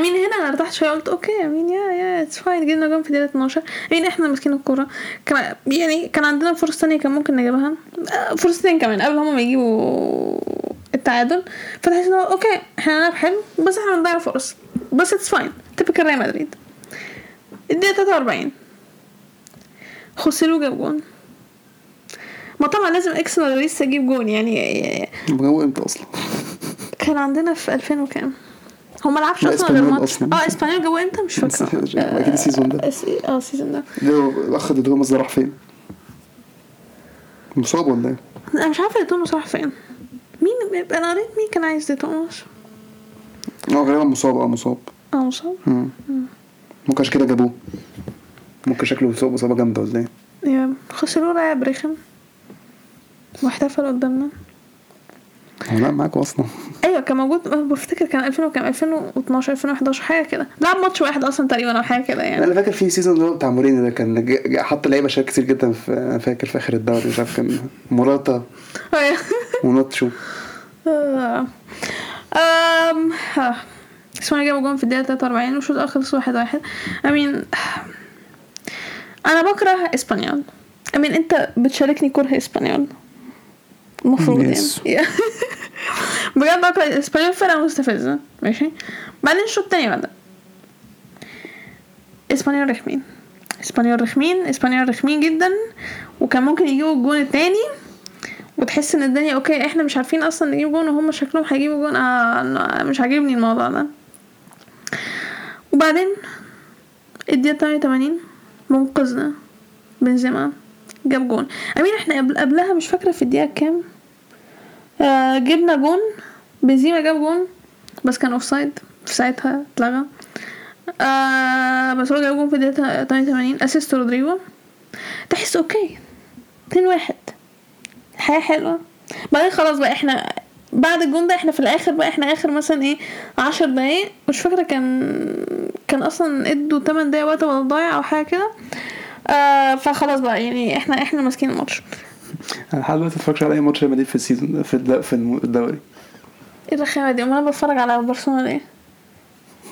I mean هنا؟ أنا ارتحت شوية قلت okay I mean yeah yeah it's fine جبنا جون في الدقيقه 12 I mean إحنا ماسكين الكورة. كان يعني كان عندنا فرص تانية كان ممكن نجيبها. آه، فرصتين كمان. قبل هما ما يجيبوا التعادل فتحس إن هو okay إحنا هنلعب حلو بس إحنا بنضيع فرص. بس it's fine تبقى ريال مدريد. الدقيقة 43 خوسيلو جاب جون. ما طبعا لازم اكسل لسه يجيب جون يعني هو إمتى أصلا؟ كان عندنا في 2000 وكام؟ هو ما لعبش لا، أصلا غير ماتش. آه إسبانيول جابوه إمتى؟ مش فاكرة. أكيد ال season ده. آه، آه ال season ده. ده الاخ ده توماس ده راح فين؟ مصاب ولا إيه؟ أنا مش عارفة توماس راح فين. مين أنا قريت مين كان عايز توماس هو غالبا مصاب. آه مصاب. آه مصاب؟ مم. ممكن عشان كده جابوه. ممكن شكله مصاب اصابه جامدة ولا إيه؟ يا خسروا لاعب رخم واحتفل قدامنا. لا معاك أصلا أيوه كان موجود بفتكر كان 2000 وكام 2012 2011 حاجة كده. لعب ماتش واحد أصلا تقريبا أو حاجة كده يعني. أنا فاكر في season اللي هو بتاع مورينيو ده كان حط لعيبة شباب كتير جدا في أنا فاكر في آخر الدوري مش عارف كان موراتا. أيوة. وناتشو آه. <laughs> أم ها. اسمعني جابوا جون في الدقيقة 43 والشوط الأول خلص واحد واحد. I mean أنا بكره إسبانيول. I mean أنت بتشاركني كره إسبانيول. المفروض Yes. <laughs> يعني بجد بكره إسبانيول فرقة مستفزة ماشي. بعدين الشوط التاني بدأ إسبانيول رخمين. إسبانيول رخمين. إسبانيول رخمين جدا. وكان ممكن يجيبوا الجون التاني. وتحس إن الدنيا okay إحنا مش عارفين أصلا نجيب جون وهم شكلهم هيجيبوا جون. آه مش عاجبني الموضوع ده. وبعدين الدقيقة 88 منقذنا. بنزيما جاب جون. I mean إحنا قبل قبلها مش فاكرة في الدقيقة كام. آه جبنا جون. بنزيما جاب جون بس كان offside في ساعتها اتلغى. آه بس هو جاب جون في الدقيقة 88 assist رودريجو. تحس okay. 2 واحد. حياة حلوة. بعدين خلاص بقى إحنا بعد الجون ده إحنا في الآخر بقى إحنا آخر مثلا إيه عشر دقايق. مش فاكرة كان كان أصلا إدوا 8 دقايق وقت بدل ضايع أو حاجة كده. آه فخلاص بقى يعني إحنا إحنا ماسكين الماتش. أنا لحد دلوقتي ما اتفرجش على أي ماتش ريال مدريد في ال season في الد- في الدوري إيه الرخامة دي أمال أنا بتفرج على برشلونة ليه؟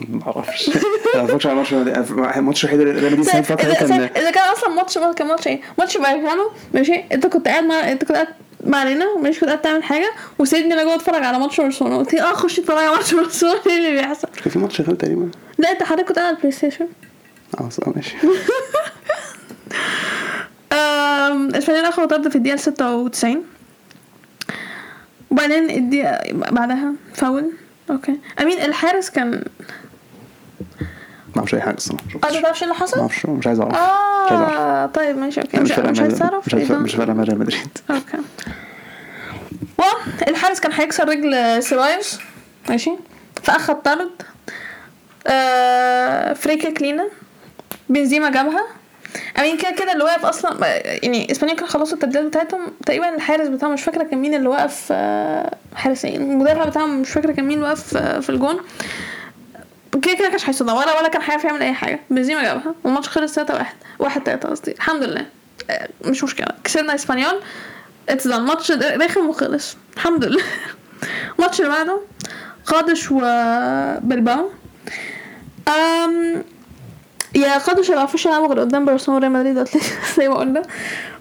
ما أعرفش أنا ما اتفرجش على ماتش. الماتش الوحيد اللي ريال مدريد السنة اللي فاتت اذا كان إذا كان أصلا ماتش كان ماتش إيه؟ ماتش فايكانو ماشي أنت كنت قاعد مع أنت كنت قاعد معانا ماشي كنت قاعد تعمل حاجة وسيبني أنا جوه أتفرج على ماتش برشلونة قلت آه خش اتفرج على ماتش <laughs> برشلونة إيه اللي بيحصل؟ كان في ماتش شغال تقريبا لا أنت حضرتك كنت قاعد على ال PlayStation آه ماشي <laughs> اسبانيول اخذوا طرد في الدقيقة 96 وبعدين الدقيقة بعدها فاول. okay. I mean الحارس كان ما أعرفش أي حاجة الصراحة ما آه. ده تعرفش اللي ما حصل؟ أعرفش مش عايز أعرف آه طيب ماشي okay. مش مش عايز تعرف مش إيه فارقه مع ريال مدريد okay. والحارس كان هيكسر رجل سيبايوس ماشي. فاخد طرد آه فريكا كلينا بنزيما جابها. امين كده كده اللي واقف أصلا يعني إسبانيا كانوا خلصوا التبديلات بتاعتهم تقريبا الحارس بتاعهم مش فاكرة كان مين اللي واقف آه، حارس المدرب بتاعهم مش فاكرة كان مين اللي واقف آه، في الجون. كده كده كانش هيصدها ولا ولا كان هيعرف يعمل أي حاجة. بنزيما جابها والماتش خلص 3 1 1 3 قصدي. الحمد لله. آه، مش مشكلة. كسبنا إسبانيول. it's الماتش رخم وخلص. الحمد لله. <laughs> الماتش اللي بعده قادش وبلباو um yeah قادش ما يعرفوش يلعبوا غير قدام برشلونة وريال مدريد <laughs> زي ما قلنا.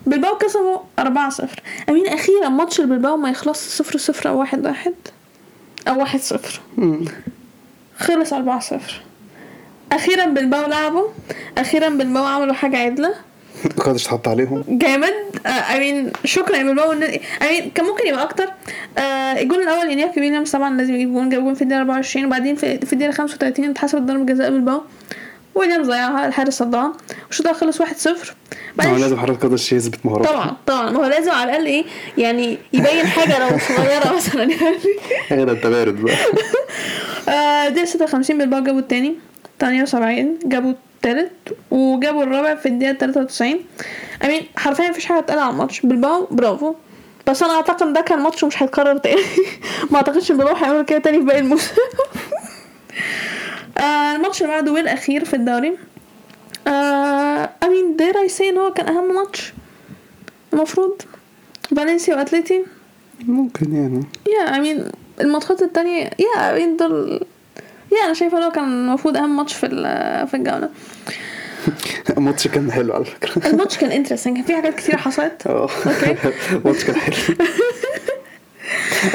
بلباو كسبوا 4 0 I mean أخيرا ماتش البلباو ما يخلص 0 0 أو 1 1 أو 1 0 مم. خلص 4 0 أخيرا بلباو لعبوا. أخيرا بلباو عملوا حاجة عدلة. قادش تحط عليهم. جامد. I mean شكرا يا بلباو. I mean كان ممكن يبقى أكتر. آه الجول الأول انياكي ويليامز طبعا لازم يجيب جول جاب جول في الدقيقة 24 وبعدين في, في الدقيقة 35 اتحسبت ضربة جزاء بلباو. ويليامز ضيعها الحارس صدها والشوط الأول خلص 1 0 آه بعدين لازم حضرتك قادش يثبت مهاراته طبعا طبعا. ما هو لازم على الأقل إيه يعني يبين حاجة لو صغيرة <laughs> مثلا يعني. ده أنت بارد بقى. <laughs> آه، دقيقة 56 بلباو جابوا التاني. 78 جابوا التالت. وجابوا الرابع في الدقيقة 93 I mean حرفيا مفيش حاجة اتقال على الماتش. بلباو برافو. بس أنا أعتقد ده كان ماتش ومش هيتكرر تاني. <laughs> ما أعتقدش إن بلباو هيعملوا كده تاني في باقي الموسم. آه الماتش اللي بعده والأخير في الدوري. آه I mean there I see إن هو كان أهم ماتش. المفروض. فالنسيا واتليتي ممكن يعني. yeah I mean الماتشات التانية yeah I mean دول yeah أنا شايفة لو كان المفروض أهم ماتش في ال- في الجولة. <laughs> الماتش كان حلو على فكرة. الماتش كان interesting كان في حاجات كتير حصلت. آه okay <laughs> الماتش كان حلو. <laughs>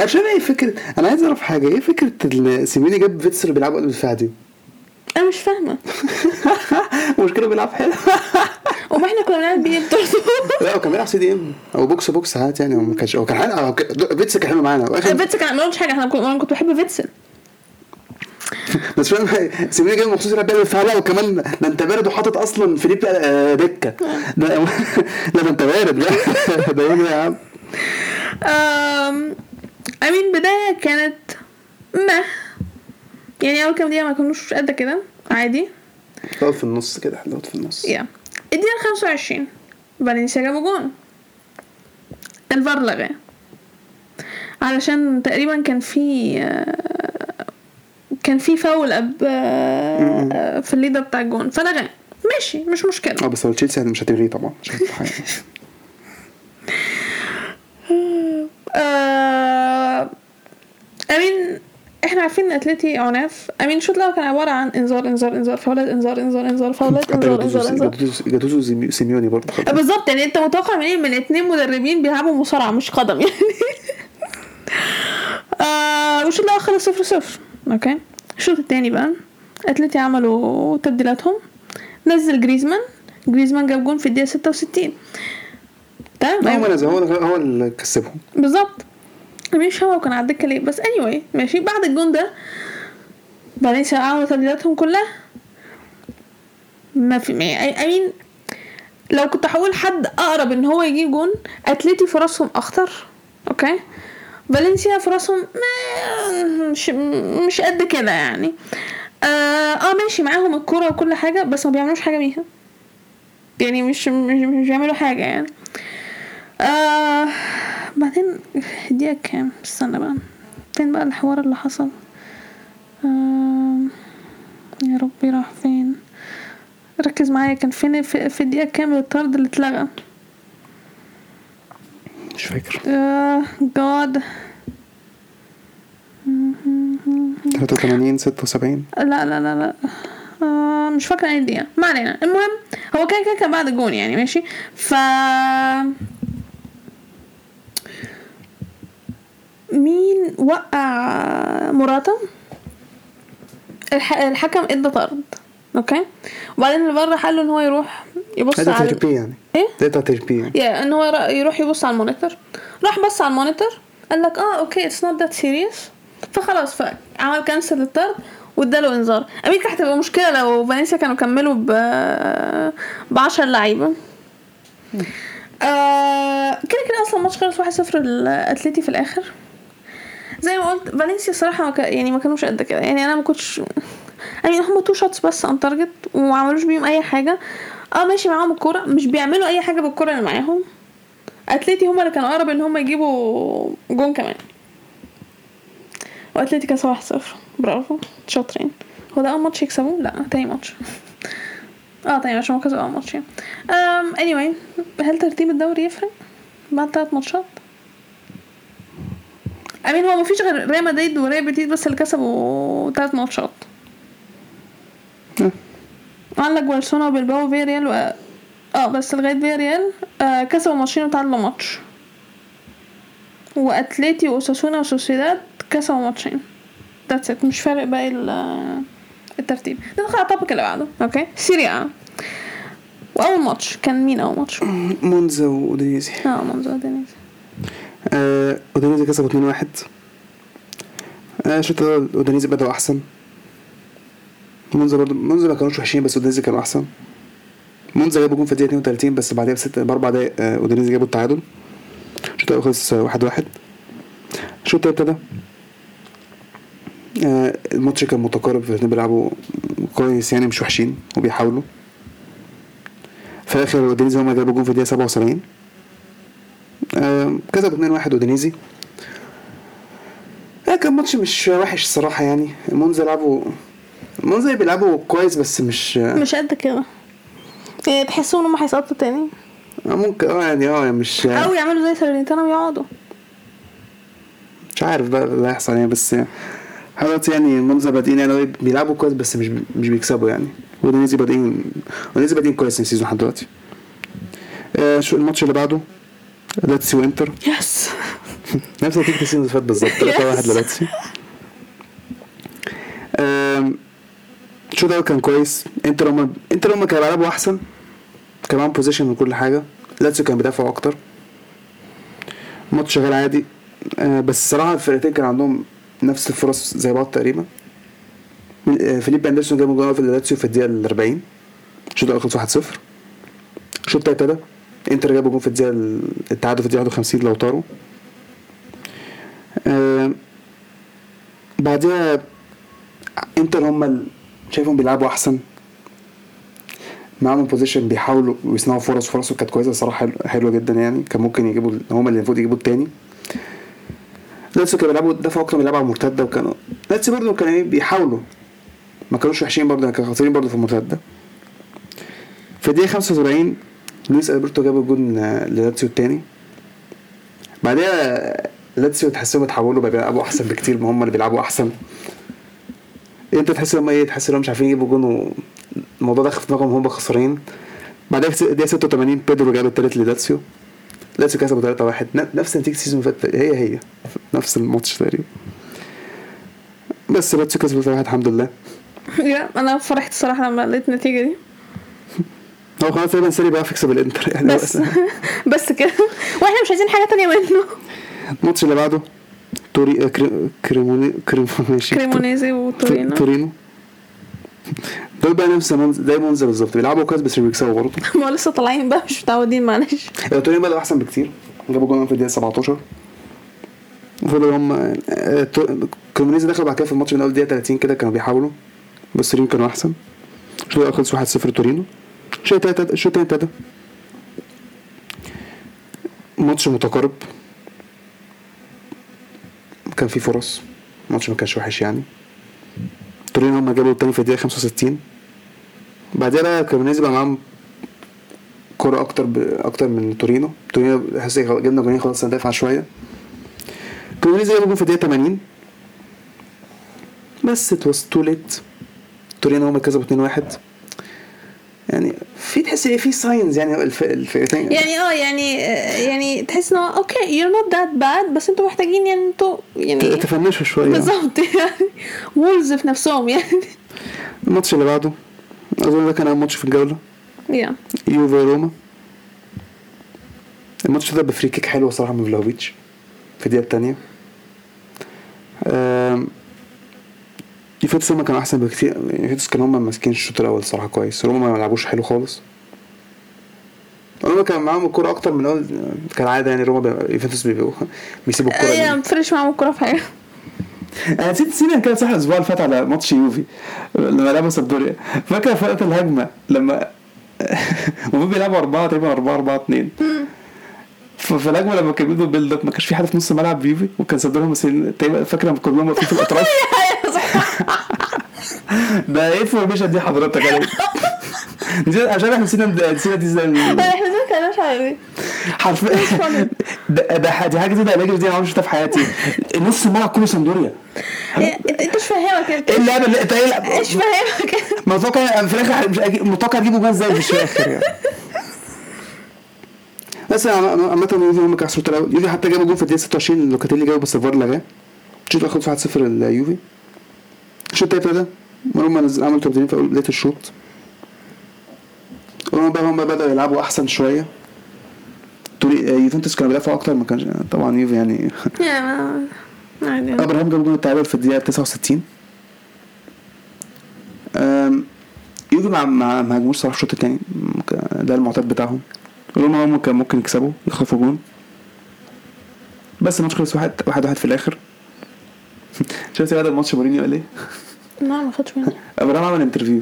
فاهم إيه فكرة أنا عايز أعرف حاجة. إيه فكرة ان سيميوني جاب فيتسل بيلعبوا قلب الدفاع دي؟ أنا مش فاهمة. <laughs> المشكلة بيلعب حلو. <laughs> وما إحنا كنا بنلعب بيه لا هو كان بيلعب CDM. أو box box ساعات يعني هو ما كانش هو كان حلو فيتسل كان حلو معانا. فيتسل كان ما قلتش حاجة. أنا كنت بحب فيتسل <laughs> بس فاهم سيميوني جاي مخصوص يلعب بيها الدفاع لا وكمان ده أنت بارد وحاطط أصلا فيليب آه، دكة. ده لا ده أنت بارد. لا. ده إيه يا عم. I mean بداية كانت ما. يعني أول كام دقيقة ما كانوش قد كده عادي. حلوت في النص كده حلوت في النص. يا الدقيقة 25 فالنسيا جابوا جون الفار لغاه علشان تقريبا كان في آه، كان في فاول أب آه، في الليدر بتاع الجون. فلغاه ماشي مش مشكلة. آه بس هو تشيلسي يعني مش هتلغيه طبعا في حاجة. <laughs> آه، I mean إحنا عارفين إن أتلتي عناف. I mean الشوط الأول كان عبارة عن إنذار إنذار إنذار فاولات إنذار إنذار إنذار فاولات إنذار إنذار جاتوزو انذار سيميوني برضه. خد بالظبط. يعني أنت متوقع منين؟ من اتنين مدربين بيلعبوا مصارعة مش قدم. يعني. <laughs> آه والشوط الأول خلص صفر صفر. okay. الشوط التاني بقى. أتلتي عملوا تبديلاتهم. نزل جريزمان. جريزمان جاب جون في الدقيقة 66 تمام؟ هو نزل هو هو اللي كسبهم. بالظبط. مش هو كان على الدكه ليه بس anyway ماشي. بعد الجون ده فالنسيا عملوا تبديلاتهم كلها. ما في اي مين لو كنت هقول حد أقرب إن هو يجيب جون أتلتي فرصهم أخطر. أوكي فالنسيا فرصهم مش مش قد كده يعني. آه, آه ماشي معاهم الكرة وكل حاجة بس ما بيعملوش حاجة بيها. يعني مش مش, مش بيعملوا حاجة يعني. آه بعدين الدقيقة كام؟ استنى بقى. فين بقى الحوار اللي حصل؟ آه يا ربي راح فين؟ ركز معايا كان فين في, في الدقيقة كام الطرد اللي اتلغى؟ مش فاكر. آه جاد 83 76 لا لا لا لا. آه مش فاكرة أي دقيقة. ما علينا. المهم هو كان كده كان بعد الجون يعني ماشي؟ ف مين وقع موراتا الح... الحكم ادى طرد. أوكي؟ وبعدين الفار قال له إن هو يروح يبص على تربية يعني. إيه؟ ده بتاع تربية يعني. يا إن هو يروح يبص على المونيتور. راح بص على المونيتور قال لك آه أوكي it's not that serious فخلاص فعمل cancel للطرد واداله إنذار. I mean كانت هتبقى مشكلة لو فالنسيا كانوا كملوا ب ب 10 لعيبه آه كده كده أصلا الماتش خلص 1-0 للأتليتي في الآخر. زي ما قلت فالنسيا الصراحه ما كا- يعني ما كانوش قد كده. يعني أنا ما كنتش يعني هم two shots بس on target وما عملوش بيهم أي حاجة. آه ماشي معاهم الكوره مش بيعملوا أي حاجة بالكوره اللي معاهم. اتلتي هما اللي كانوا أقرب إن هما يجيبوا جون كمان. واتلتي كسبوا 1-0 برافو. شاطرين. هو ده أول ماتش يكسبوه؟ لا تاني ماتش. آه تاني عشان هو كسبوا أول ماتش. يعني um, anyway هل ترتيب الدوري يفرق بعد تلات ماتشات؟ I mean هو مفيش غير ريال مدريد وريال بيتيس بس اللي كسبوا تلات ماتشات. آه. عندك برشلونة وبلباو وفياريال و... آه بس لغاية فياريال آه كسبوا ماتشين وتعادلوا ماتش. وأتليتي وأوساسونا وسوسيداد كسبوا ماتشين. that's it مش فارق باقي ال- الترتيب. ندخل على ال topic اللي بعده. أوكي سيريا وأول ماتش. كان مين أول ماتش؟ مونزا وأودينيزي. آه مونزا وأودينيزي آه أودينيزي كسبوا 2-1 آه الشوط الأول أودينيزي بدأوا أحسن. مونزا برضه مونزا ما كانوش وحشين بس أودينيزي كانوا أحسن. مونزا جابوا جون في الدقيقة 32 بس بعدها بس بأربع دقايق آه أودينيزي جابوا التعادل. الشوط الأول خلص 1-1 واحد واحد. الشوط التاني ابتدى. آه الماتش كان متقارب الاثنين بيلعبوا كويس يعني مش وحشين وبيحاولوا. في الآخر أودينيزي هما جابوا جون في الدقيقة 77 آه، كسبوا 2-1 اودينيزي. آه، كان ماتش مش وحش الصراحة يعني. مونزا لعبوا مونزا بيلعبوا كويس بس مش آه، مش قد كده. يعني تحسوا إن هم هيسقطوا تاني؟ ممكن آه يعني آه مش أو يعملوا زي ساليرنيتانا ويقعدوا. مش عارف بقى اللي هيحصل يعني بس دلوقتي يعني مونزا بادئين يعني بيلعبوا كويس بس مش مش بيكسبوا يعني. اودينيزي بادئين اودينيزي بادئين كويس ال season لحد دلوقتي. آه شو الماتش اللي بعده؟ لاتسيو وإنتر. yes نفس نتيجة ال season اللي فات بالظبط. 3 1 Yes. للاتسيو آم، الشوط الأول كان كويس. انتر هما انتر هما كانوا بيلعبوا أحسن. كان معاهم possession وكل حاجة. لاتسيو كان بيدافعوا أكتر. الماتش شغال عادي. آه، بس الصراحة الفرقتين كان عندهم نفس الفرص زي بعض تقريبا. آه، فيليب أندرسون جاب جول في لاتسيو في الدقيقة ال 40 الشوط الأول خلص 1-0 الشوط ابتدى. انتر جابوا جول في الدقيقة ال- التعادل في الدقيقة 51 لاوتارو آه، بعدها انتر هم شايفهم بيلعبوا أحسن. معاهم possession بيحاولوا ويصنعوا فرص فرصهم كانت كويسة صراحة حلو- حلوة جدا يعني. كان ممكن يجيبوا هم اللي المفروض يجيبوا التاني. لاتسيو كانوا بيلعبوا دفعوا أكتر بيلعبوا على المرتدة وكانوا لاتسيو برضه كانوا إيه بيحاولوا. ما كانوش وحشين برضه كانوا خطرين برضه في المرتدة. في الدقيقة 75 لويس ألبرتو جاب الجون آه، للاتسيو التاني. بعدها لاتسيو تحسهم اتحولوا بقى بيلعبوا أحسن بكتير ما هم اللي بيلعبوا أحسن. انت تحس إن إيه؟ تحس إن مش عارفين يجيبوا جون والموضوع دخل في دماغهم هم خسرانين. بعدها الدقيقه 86 بيدرو جاب التالت للاتسيو. لاتسيو كسبوا 3 1 نفس نتيجة ال season اللي فات هي هي. نفس الماتش تقريبا. بس لاتسيو كسبوا 3 1 الحمد لله. أنا فرحت الصراحة لما لقيت النتيجة دي. هو خلاص تقريبا ساري بقى يكسب الانتر يعني. بس. <laughs> بس كده. وإحنا مش عايزين حاجة تانية منه. الماتش اللي بعده توري آه، كري- كريموني كريموني ماشي كريمونيزي وتورينو. تورينو. دول بقى نفس زي مونزا بالظبط. بيلعبوا كويس بس بيكسبوا برضه. <laughs> ما لسه طالعين بقى مش متعودين معلش. تورينو بدأوا أحسن بكتير. جابوا جول في الدقيقة 17 وفضلوا هم آه، كريمونيزي دخلوا بعد كده في الماتش من أول دقيقة 30 كده كانوا بيحاولوا. بس تورينو كانوا أحسن. الشوط الأول خلص 1-0 تورينو. التاني ابتدى ماتش متقارب كان فيه فرص الماتش ما كانش وحش يعني تورينو هم جابوا التاني في الدقيقة 65 بعدها بقى كريمونيزي بقى معاهم كرة أكتر ب... أكتر من تورينو تورينو حاسس جبنا جولين خلاص ندافع شوية كريمونيزي جابوا في الدقيقة 80 بس it was too late تورينو هم كسبوا 2-1 يعني في تحس في signs يعني الف... الفرقتين يعني آه يعني يعني تحس ان هو أوكي you're not that bad بس أنتوا محتاجين يعني أنتوا يعني ت finish وا شوية. بالظبط يعني own goals في نفسهم يعني. الماتش اللي بعده أظن ده كان أول ماتش في الجولة. yeah يوفي روما. الماتش ده ب free kick حلو صراحة من فلاوفيتش في الدقيقة التانية. آم، يوفنتوس هما كانوا أحسن بكتير يوفنتوس كانوا هما ماسكين الشوط الأول صراحة كويس روما ما لعبوش حلو خالص. روما كان معاهم الكورة أكتر من أول كالعادة يعني روما يوفنتوس بيبقوا بيسيبوا الكورة yeah دي. ما فرقش معاهم الكورة في حاجة. أنا نسيت نسينا كده صح الأسبوع اللي فات على ماتش يوفي لما لعبوا سامدوريا فاكر وقت الهجمة لما <laughs> المفروض بيلعبوا أربعة تقريبا أربعة أربعة اتنين. ففي الهجمة لما كانوا بيدوا build up ما كانش في حد في نص الملعب بيوفي وكان سامدوريا مثلا تقريبا فاكر لما كلهم واقفين في الأطراف؟ <laughs> ده إيه ال formation دي حضرتك؟ يعني نسيت عشان إحنا نسينا نسينا دي إزاي. إحنا إزاي كناش عارفين حرفيا. ده ده دي حاجة جديده الاجر دي أنا عمري شفتها في حياتي. نص الملعب كله سندوريا إيه، انت مش فاهمك انت إيه اللعبة اللي انت إيه؟ مش فاهمك متوقع في الآخر مش متوقع تجيبوا جول إزاي مش الآخر يعني. بس عامة يوفي هم الأول يوفي حتى جابوا جول في الدقيقة 26 لوكاتيلي جابوا بس الفار لغاه الشوط الأول خلص 1-0 اليوفي الشوط التاني ابتدى روما نزل عملوا تبديلين في بداية الشوط. روما بقى هم بدأوا يلعبوا أحسن شوية. آه، يوفنتوس كانوا بيدافعوا أكتر ما كانش طبعا يوفي يعني. ما إبراهيم جاب جول التعادل في الدقيقة 69 أم، يوفي مع مع ما هاجموش صراحة الشوط الثاني ده المعتاد بتاعهم. روما هم كان ممكن يكسبوا يخطفوا جون. بس الماتش خلص واحد واحد واحد في الآخر. <laughs> شفت بعد الماتش مورينيو قال إيه؟ <laughs> لا ما خدش مني <laughs> أبراهام عمل interview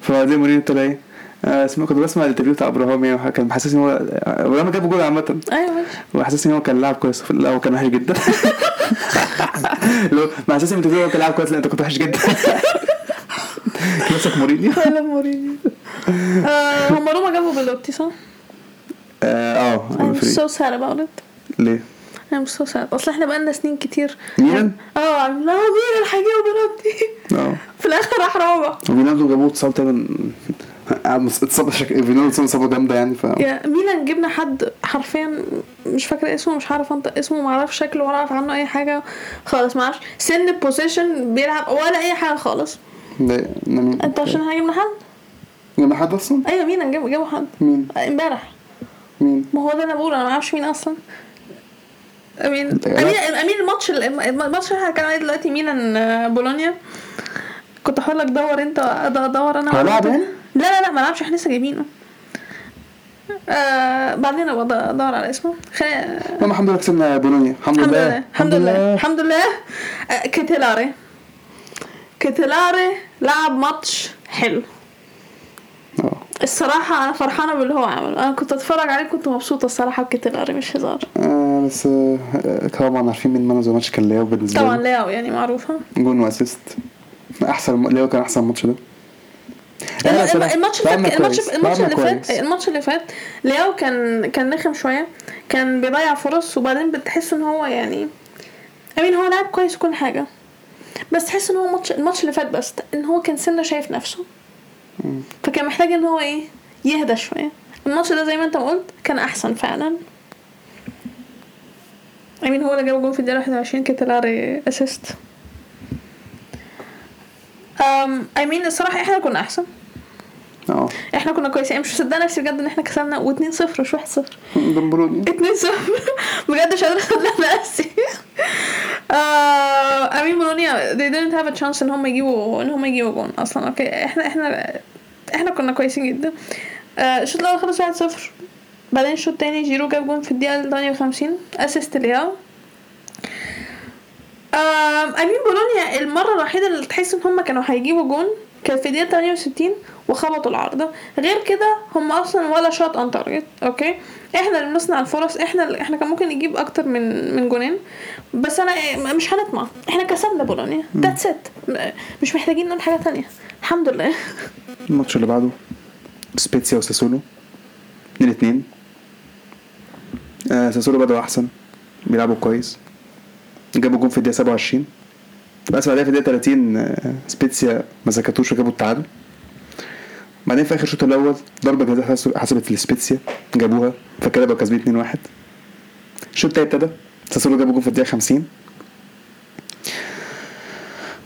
فبعدين مورينيو طلع إيه؟ آه، اسمه كنت بسمع ال interview بتاع أبراهام يعني كان محسسني هو أبراهام جاب جول عامة. أيوه وحسسني هو كان لاعب كويس لا هو كان وحش جدا. <laughs> لو محسسني انت هو كان لاعب كويس لا أنت كنت وحش جدا. <laughs> نفسك مورينيو. فعلا مورينيو. آه، هم روما جابوا بيلوتي صح؟ آه آه I'm so sad about it. ليه؟ I'm so sad أصل إحنا بقالنا سنين كتير. ميلان؟ آه لا مين الحقيقة بيلوتي آه. <laughs> في الآخر راح روما. وفينالدوم جابوه اتصاب تقريبا. مص- اتصاب شك... فينالدوم اتصاب اصابه جامدة يعني ف yeah ميلان جبنا حد حرفيا مش فاكرة اسمه مش عارف انت اسمه ما أعرفش شكله ولا اعرف عنه أي حاجة. خالص ما أعرفش. سن position بيلعب ولا أي حاجة خالص. ده مين؟ انت عشان هجيبنا حد جبنا حد أصلا؟ أيوه جابوا جابوا حد. مين؟ امبارح. مين؟ ما هو ده أنا بقول أنا ما أعرفش مين أصلا. امين امين؟ امين الماتش الماتش اللي كان عليه دلوقتي ميلان آه، بولونيا. كنت هقول لك دور انت ادور أنا هو لعب يعني؟ لا لا لا ما لعبش إحنا لسه جايبينه. آه بعدين أبقى ادور على اسمه. خلينا المهم الحمد لله كسبنا بولونيا. الحمد لله. الحمد لله الحمد لله. آه، كتلاري كتلاري لعب ماتش حلو. الصراحة أنا فرحانة باللي هو عمله. أنا كنت أتفرج عليه كنت مبسوطة الصراحة بكيتلاري مش هزار. آه، بس آه، طبعا عارفين مين man of the match كان لياو بالنسبة طبعا لي لياو يعني معروفة. جون و assist. أحسن لياو كان أحسن ماتش ده. صراحة، الماتش اللي الماتش الماتش اللي فات. الماتش اللي فات لياو كان كان رخم شوية كان بيضيع فرص وبعدين بتحس إن هو يعني امين هو لعب كويس كل حاجة بس تحس إن هو ماتش الماتش اللي فات بس إن هو كان سنة شايف نفسه. فكان محتاج إن هو إيه يهدى شوية. الماتش ده زي ما أنت قلت كان أحسن فعلا. أمين هو اللي جاب جول في الدقيقة 21 كيتلاري assist. أمين الصراحة إحنا كنا أحسن. آه. إحنا كنا كويسين. مش مصدقة نفسي بجد إن إحنا كسبنا. و2 0 مش 1 0 دمبروني. 2 0 <laughs> بجد مش قادرة أصدق نفسي. <laughs> آه أمين بولونيا they didn't have a chance إن هم يجيبوا إن هم يجيبوا جون أصلا. okay إحنا إحنا إحنا كنا كويسين جدا. آه، الشوط الأول خلص 1 0 بعدين الشوط التاني جيرو جاب جون في الدقيقة 58 assist لياو. أمين بولونيا المرة الوحيدة اللي تحس إن هم كانوا هيجيبوا جون كانت في الدقيقه 68 وخبطوا العارضه غير كده هم أصلا ولا shot on target okay؟ إحنا اللي بنصنع الفرص إحنا اللي إحنا كان ممكن نجيب أكتر من من جونين. بس أنا مش هنطمع. إحنا كسبنا بولونيا. that's it مش محتاجين نقول حاجة تانية. الحمد لله. الماتش اللي بعده سبيتسيا وساسولو. 2 2 آه ساسولو بدأوا أحسن. بيلعبوا كويس. جابوا جون في الدقيقة 27 بس بعدها في الدقيقة 30 آه، سبيتسيا ما سكتوش وجابوا التعادل. بعدين في آخر الشوط الأول ضربة جزاء حس- حسبت لسبيتسيا جابوها فكده بقوا كاسبين 2 1 الشوط التاني ابتدى ساسولو جابوا جون في الدقيقة 50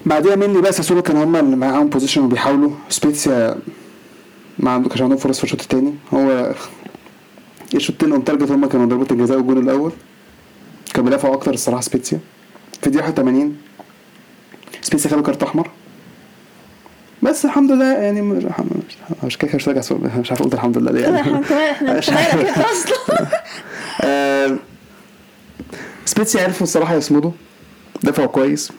بعديها مني بقى ساسولو كان هم اللي معاهم possession وبيحاولوا. سبيتسيا ما عنده كانش عندهم فرص في الشوط التاني. هو ال shotين on target هم كانوا ضربة الجزاء والجون الأول. كانوا بيدافعوا أكتر الصراحة سبيتسيا. في الدقيقة 81 سبيتسيا خدوا card أحمر. بس الحمد لله يعني مش كده مش راجع مش عارف أقول الحمد لله ليه. يعني إحنا أصلا <laughs> آه، سبيتسيا عرفوا الصراحة يصمدوا. دفعوا كويس.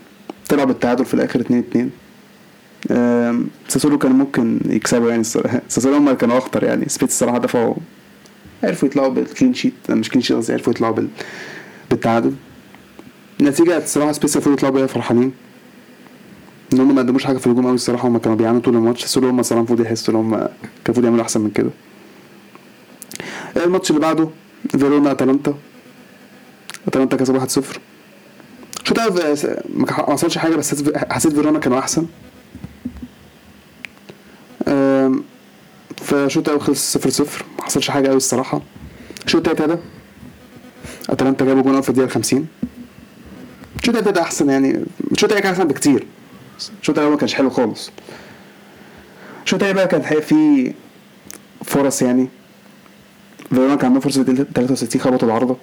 طلعوا بالتعادل في الآخر 2 2 آم، ساسولو كان ممكن يكسبوا يعني الصراحة. ساسولو هم اللي كانوا أخطر يعني. سبيتسيا الصراحة دفعوا عرفوا يطلعوا بال clean sheet مش clean sheet قصدي عرفوا يطلعوا بال... بالتعادل. النتيجة الصراحة سبيتسيا المفروض يطلعوا بيها فرحانين. إن هم ما قدموش حاجة في الهجوم قوي الصراحة هم كانوا بيعانوا طول الماتش. بس هم الصراحه المفروض يحسوا إن هم كان المفروض يعملوا أحسن من كده. الماتش اللي بعده فيرونا أتلانتا. أتلانتا كسب 1-0 شوط أول ما حصلش حاجة بس حسيت- فيرونا كانوا أحسن. فالشوط الأول خلص 0-0 ما حصلش حاجة قوي الصراحة. الشوط التالت ابتدى أتلانتا جابوا جون في الدقيقة 50 الشوط التالت ابتدى أحسن يعني الشوط التاني كان أحسن بكتير. الشوط الأول ما كانش حلو خالص. الشوط التاني بقى كان فيه فرص يعني؟ فيرونا كان عندهم فرصة 63 خبطوا العارضه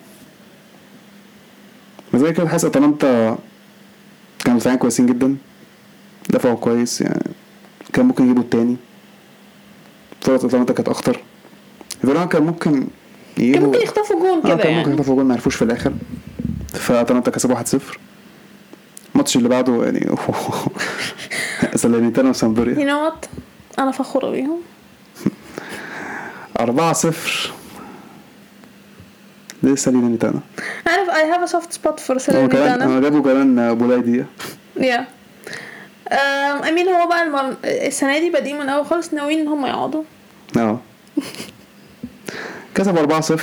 بس زي كده حاسس أتلانتا كانوا دفاعين كويسين جدا. دفعوا كويس يعني. كان ممكن يجيبوا التاني. فرص أتلانتا كانت أخطر. فيرونا كان ممكن كان ممكن يخطفوا جون آه كده كان ممكن يعني. يخطفوا جول ما عرفوش في الآخر. فأتلانتا كسبوا 1-0 الماتش اللي بعده يعني ساليرنيتانا وسامدوريا you know what أنا فخورة بيهم. 4-0 ليه ساليرنيتانا عارف I have a soft spot for ساليرنيتانا هو جابوا كمان بولايدي يا امين هو بقى المر... السنة دي بادئين من اول خالص ناويين إن هم يقعدوا. آه. <laughs> كسبوا 4-0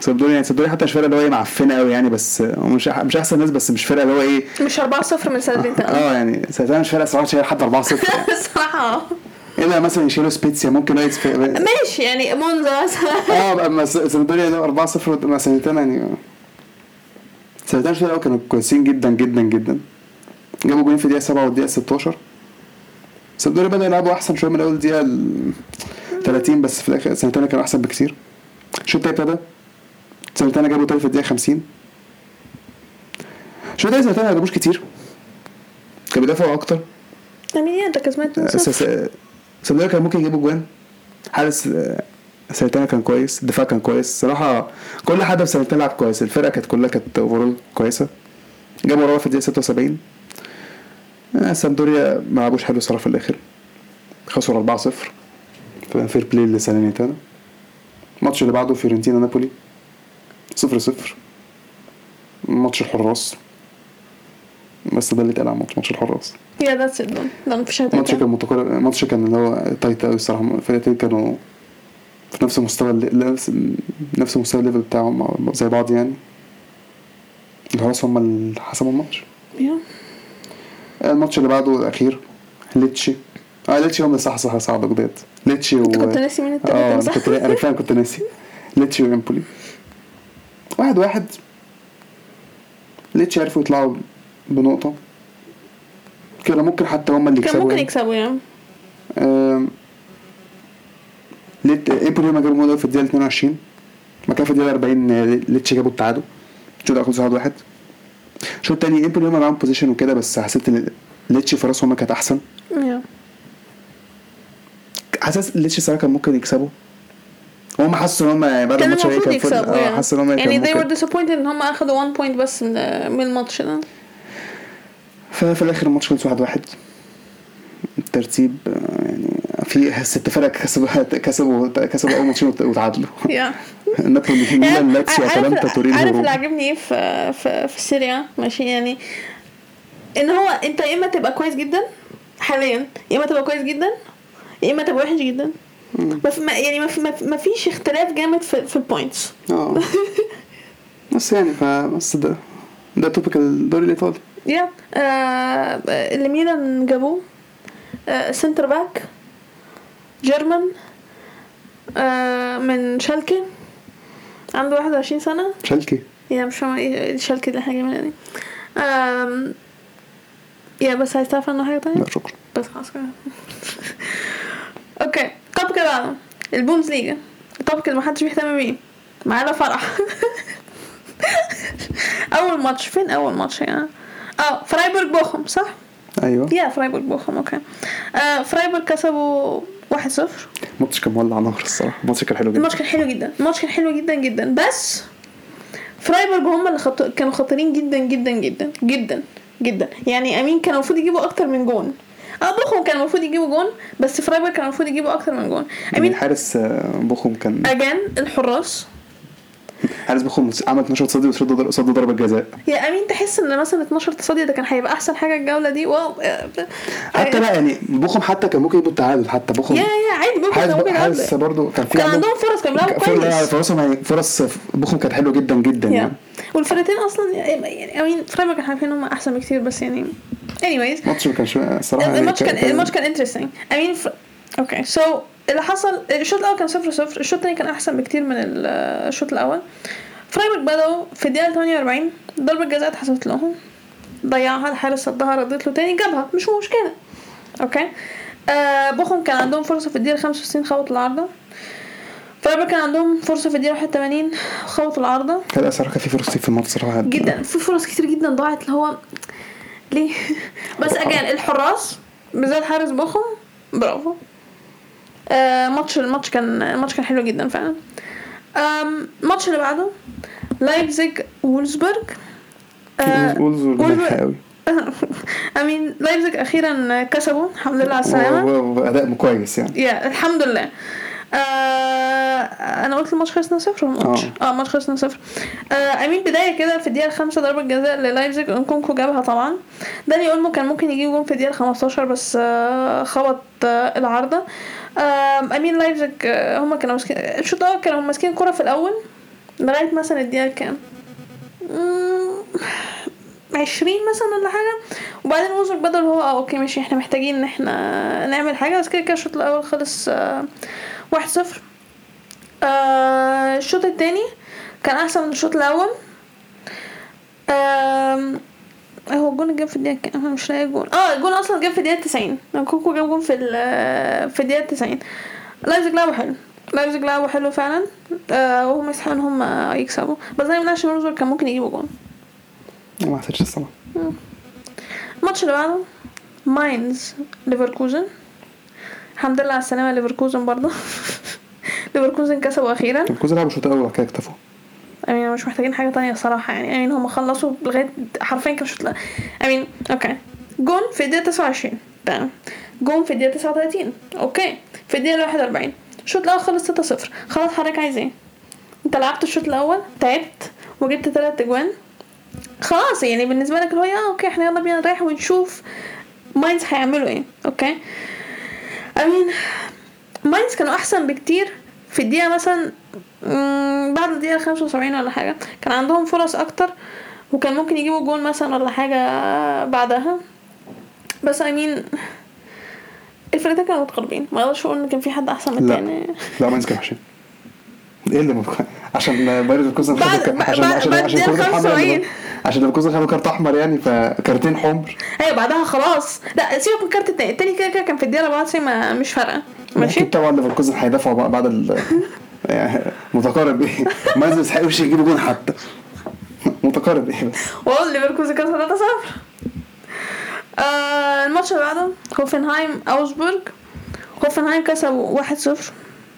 سامدوريا يعني سامدوريا حتى مش فرقه اللي هو إيه معفنة قوي يعني بس مش مش أحسن ناس بس مش فرقه اللي هو إيه. مش 4 0 من سالينيتانا آه يعني ساعتها مش فرقه <laughs> صراحة شايل حد 4-0 يعني. الصراحه إلا مثلا يشيلوا سبيتسيا ممكن يتف- ماشي يعني مونزا مثلا. <laughs> آه اما سامدوريا ده 4 0 مع سنتين يعني. سنتين الأول كانوا كويسين جدا جدا جدا. جابوا جولين في الدقيقة 7 والدقيقة 16 سامدوريا بدأ يلعبوا أحسن شوية من أول دقيقة ال 30 بس في الآخر سنتين كانوا أحسن بكتير. الشوط التاني ابتدى. سنتين جابوا تاني في الدقيقة 50 الشوط التاني سنتين ما جابوش كتير. كانوا بيدافعوا أكتر. امين أنت كسبان 2 0 سامدوريا كان ممكن يجيبوا جوان. حارس آه، سنتين كان كويس الدفاع كان كويس. صراحة كل حد في سنتين لعب كويس. الفرقة كانت كلها كانت اوفرول كويسة. جابوا وراه في الدقيقة 76 آه، سامدوريا ما لعبوش حلو صراحة في الآخر. خسروا 4-0 فكان fair play لساليرنيتانا الماتش اللي بعده فيورنتينا نابولي. 0-0 ماتش الحراس. بس ده اللي اتقال عن ماتش ماتش الحراس. yeah that's it ده مفيش تانية. كان متقارب الماتش كان اللي هو tight قوي الصراحة. الفرقتين كانوا في نفس مستوى اللي- نفس نفس مستوى ال level بتاعهم زي بعض يعني. الحراس هم اللي حسموا الماتش. الماتش اللي بعده الأخير ليتشي. آه ليتشي هم اللي صح صح صعب بجد ليتشي و كنت ناسي مين التالت أنا صح؟ أنا فعلا كنت ناسي. ليتشي وإمبولي. واحد واحد. ليتشي عرفوا يطلعوا بنقطة. كده ممكن حتى هم اللي كان يكسبوا ممكن يعني. يكسبوا يعني ليه إمبولي ما جابوا جول في الدقيقة 22 ما كان في الدقيقة 40 آه، ليتشي جابوا التعادل. الشوط الأول خلص 1 1 الشوط التاني إمبولي هم معاهم possession وكده بس حسيت إن ليتشي فرصهم كانت أحسن. حاسس ليتشي صراحة كان ممكن يكسبوا. هم حسوا إن هم بعد كان الماتش كان فل- يكسبوا آه يعني. حسوا إن هم يعني they were disappointed إن هم اخدوا 1 point بس من من الماتش ده. ففي الآخر الماتش خلص 1 1 الترتيب آه، يعني في ست فرق كسبوا كسبوا كسبوا أول ماتشين وت- وتعادلوا. <laughs> نابولي ميلان لاتسيو عارف- أتلانتا تورينو عارف اللي عاجبني إيه في في في السيريا ماشي يعني إن هو أنت يا إما تبقى كويس جدا حاليا يا إما تبقى كويس جدا يا إما تبقى وحش جدا. ما في ما يعني ما, في ما, في ما فيش اختلاف جامد في في ال points آه. <laughs> بس يعني فبس ده ده topic الدوري الإيطالي. يا آه اللي ميلان جابوه center back German من شالكي عنده 21 سنة. شالكي؟ yeah مش فاهمة إيه شالكي إحنا جايبينها دي آم، yeah بس عايز تعرف عنه حاجة تانية؟ لا شكرا. بس خلاص كده. <laughs> okay اللي بعده البوندز ليجا. ال topic اللي محدش بيهتم بيه. معانا فرح. <laughs> أول ماتش. فين أول ماتش يعني آه فرايبورغ بوخم صح؟ أيوه. yeah فرايبورغ بوخم okay. آه فرايبورغ كسبوا 1-0 الماتش كان مولع نار الصراحة. الماتش كان حلو جدا. الماتش كان حلو جدا. الماتش كان حلو جدا جدا. بس فرايبورغ هم اللي خط... كانوا خطيرين جدا جدا جدا جدا جدا. يعني I mean كان المفروض يجيبوا أكتر من جون. آه بوخم كان المفروض يجيبوا جون بس فرايبورغ كان المفروض يجيبوا أكتر من جون. I mean الحارس آه، بوخم كان again الحراس. حارس بوخم عمل 12 تصدي وصد ضربة جزاء. yeah I mean تحس إن مثلا 12 تصدي ده كان هيبقى أحسن حاجة الجولة دي؟ واو. حتى لا يعني بوخم حتى كان ممكن يجيبوا التعادل حتى بوخم yeah yeah عادي ممكن حارس كان ممكن حارس. برضه كان في كان عندهم فرص كانوا بيلعبوا كويس. فرصهم فرص بوخم كانت حلوة جدا جدا يعني. والفرقتين أصلا يعني I mean فرايبورغ كان عارفين ان هم أحسن بكتير بس يعني anyways. الماتش ما كانش الصراحه يعني الماتش كان الماتش كان interesting I mean. okay so اللي حصل الشوط الأول كان 0 0 الشوط الثاني كان أحسن بكتير من ال- الشوط الأول. فرايبورغ بدأوا في الدقيقة 48 ضربة جزاء اتحسبت لهم. ضيعها الحارس صدها ردت له تاني جابها. مش مشكلة. okay؟ آه بوخم كان عندهم فرصة في الدقيقة 65 خبط العارضة. فرايبورغ كان عندهم فرصة في الدقيقة 81 خبطوا العارضه كان الصراحه كان في فرص كتير في الماتش صراحة. جدا. في فرص كتير جدا ضاعت اللي هو ليه؟ <laughs> بس again الحراس بالذات حارس بوخم برافو. آه ماتش الماتش كان الماتش كان حلو جدا فعلا. الماتش اللي بعده لايبزيج وولفسبورج آه، وولفس وولفس- قوي. <laughs> I mean لايبزيج أخيرا كسبوا الحمد لله على السلامة. أداء كويس يعني. yeah الحمد لله. آه أنا قلت الماتش خلص 0 الماتش آه. آه الماتش خلص 0 آه I mean بداية كده في الدقيقة الخامسة ضربة جزاء للايبزيج. انكونكو جابها طبعا. داني أولمو كان ممكن يجيب جون في الدقيقة 15 بس آه خبط آه العارضة. آه I mean لايبزيج آه هم كانوا ماسكين الشوط الأول كانوا ماسكين كرة في الأول. لغاية مثلا الدقيقة كام؟ عشرين مثلا ولا حاجة. وبعدين وولفسبورج بدأوا اللي هو آه okay ماشي إحنا محتاجين إن إحنا نعمل حاجة. بس كده كده الشوط الأول خلص آه، واحد صفر. آه، الشوط التاني كان أحسن من الشوط الأول. آم، هو الجون جاب في الدقيقة أنا مش لاقي الجون. آه الجون أصلا جاب في الدقيقة 90 انكونكو جاب جون في في الدقيقة 90 لايبزيج لعبوا حلو. لايبزيج لعبوا حلو فعلا. آه وهم يستحقوا إن هم يكسبوا. بس ده I mean وولفسبورج كان ممكن يجيبوا جون. ما حسيتش الصراحة. الماتش اللي بعده ماينز ليفركوزن. الحمد لله على السلامة. ليفركوزن برضه. <laughs> ليفركوزن كسبوا أخيرا. الكوز لعبوا شوط أول وبعد كده اكتفوا. I mean مش محتاجين حاجة تانية الصراحة يعني. I mean هم خلصوا لغاية حرفيا كانوا شوط؟ I mean okay. جون في الدقيقة 29 تمام. جون في الدقيقة 39 okay. في الدقيقة 41 الشوط الأول خلص 6 0 خلاص حضرتك عايز إيه؟ أنت لعبت الشوط الأول تعبت وجبت تلات أجوان. خلاص يعني بالنسبة لك اللي هو yeah okay إحنا يلا بينا نريح ونشوف ماينز هيعملوا إيه. okay. I mean. ماينز كانوا احسن بكتير في الدقيقة مثلا بعد الدقيقة خمسة وسبعين ولا حاجة. كان عندهم فرص أكتر وكان ممكن يجيبوا جول مثلا ولا حاجة بعدها. بس I mean الفرقتين كانوا متقاربين. ما أقدرش أقول إن كان في حد أحسن من لا. التاني. لا ماينز كان وحشين. إيه اللي مبقى. عشان ليفركوزن بعد- خدوا عشان عشان عشان الدقيقة كرة الحمر 75. عشان ليفركوزن خدوا كارت أحمر يعني فكارتين حمر. أيوه بعدها خلاص. لا سيبك من الكارت التاني. التاني كده كده كان في الدقيقة 94 ما مش فارقة. ماشي؟ طبعا ليفركوزن هيدافعوا بقى بعد ال <laughs> يعني متقارب إيه؟ ما يستحقوش يجيبوا جون حتى. متقارب إيه بس؟ واقول ليفركوزن كسب 3 0 آه الماتش اللي بعده هوفنهايم اوجسبورج هوفنهايم كسبوا 1 0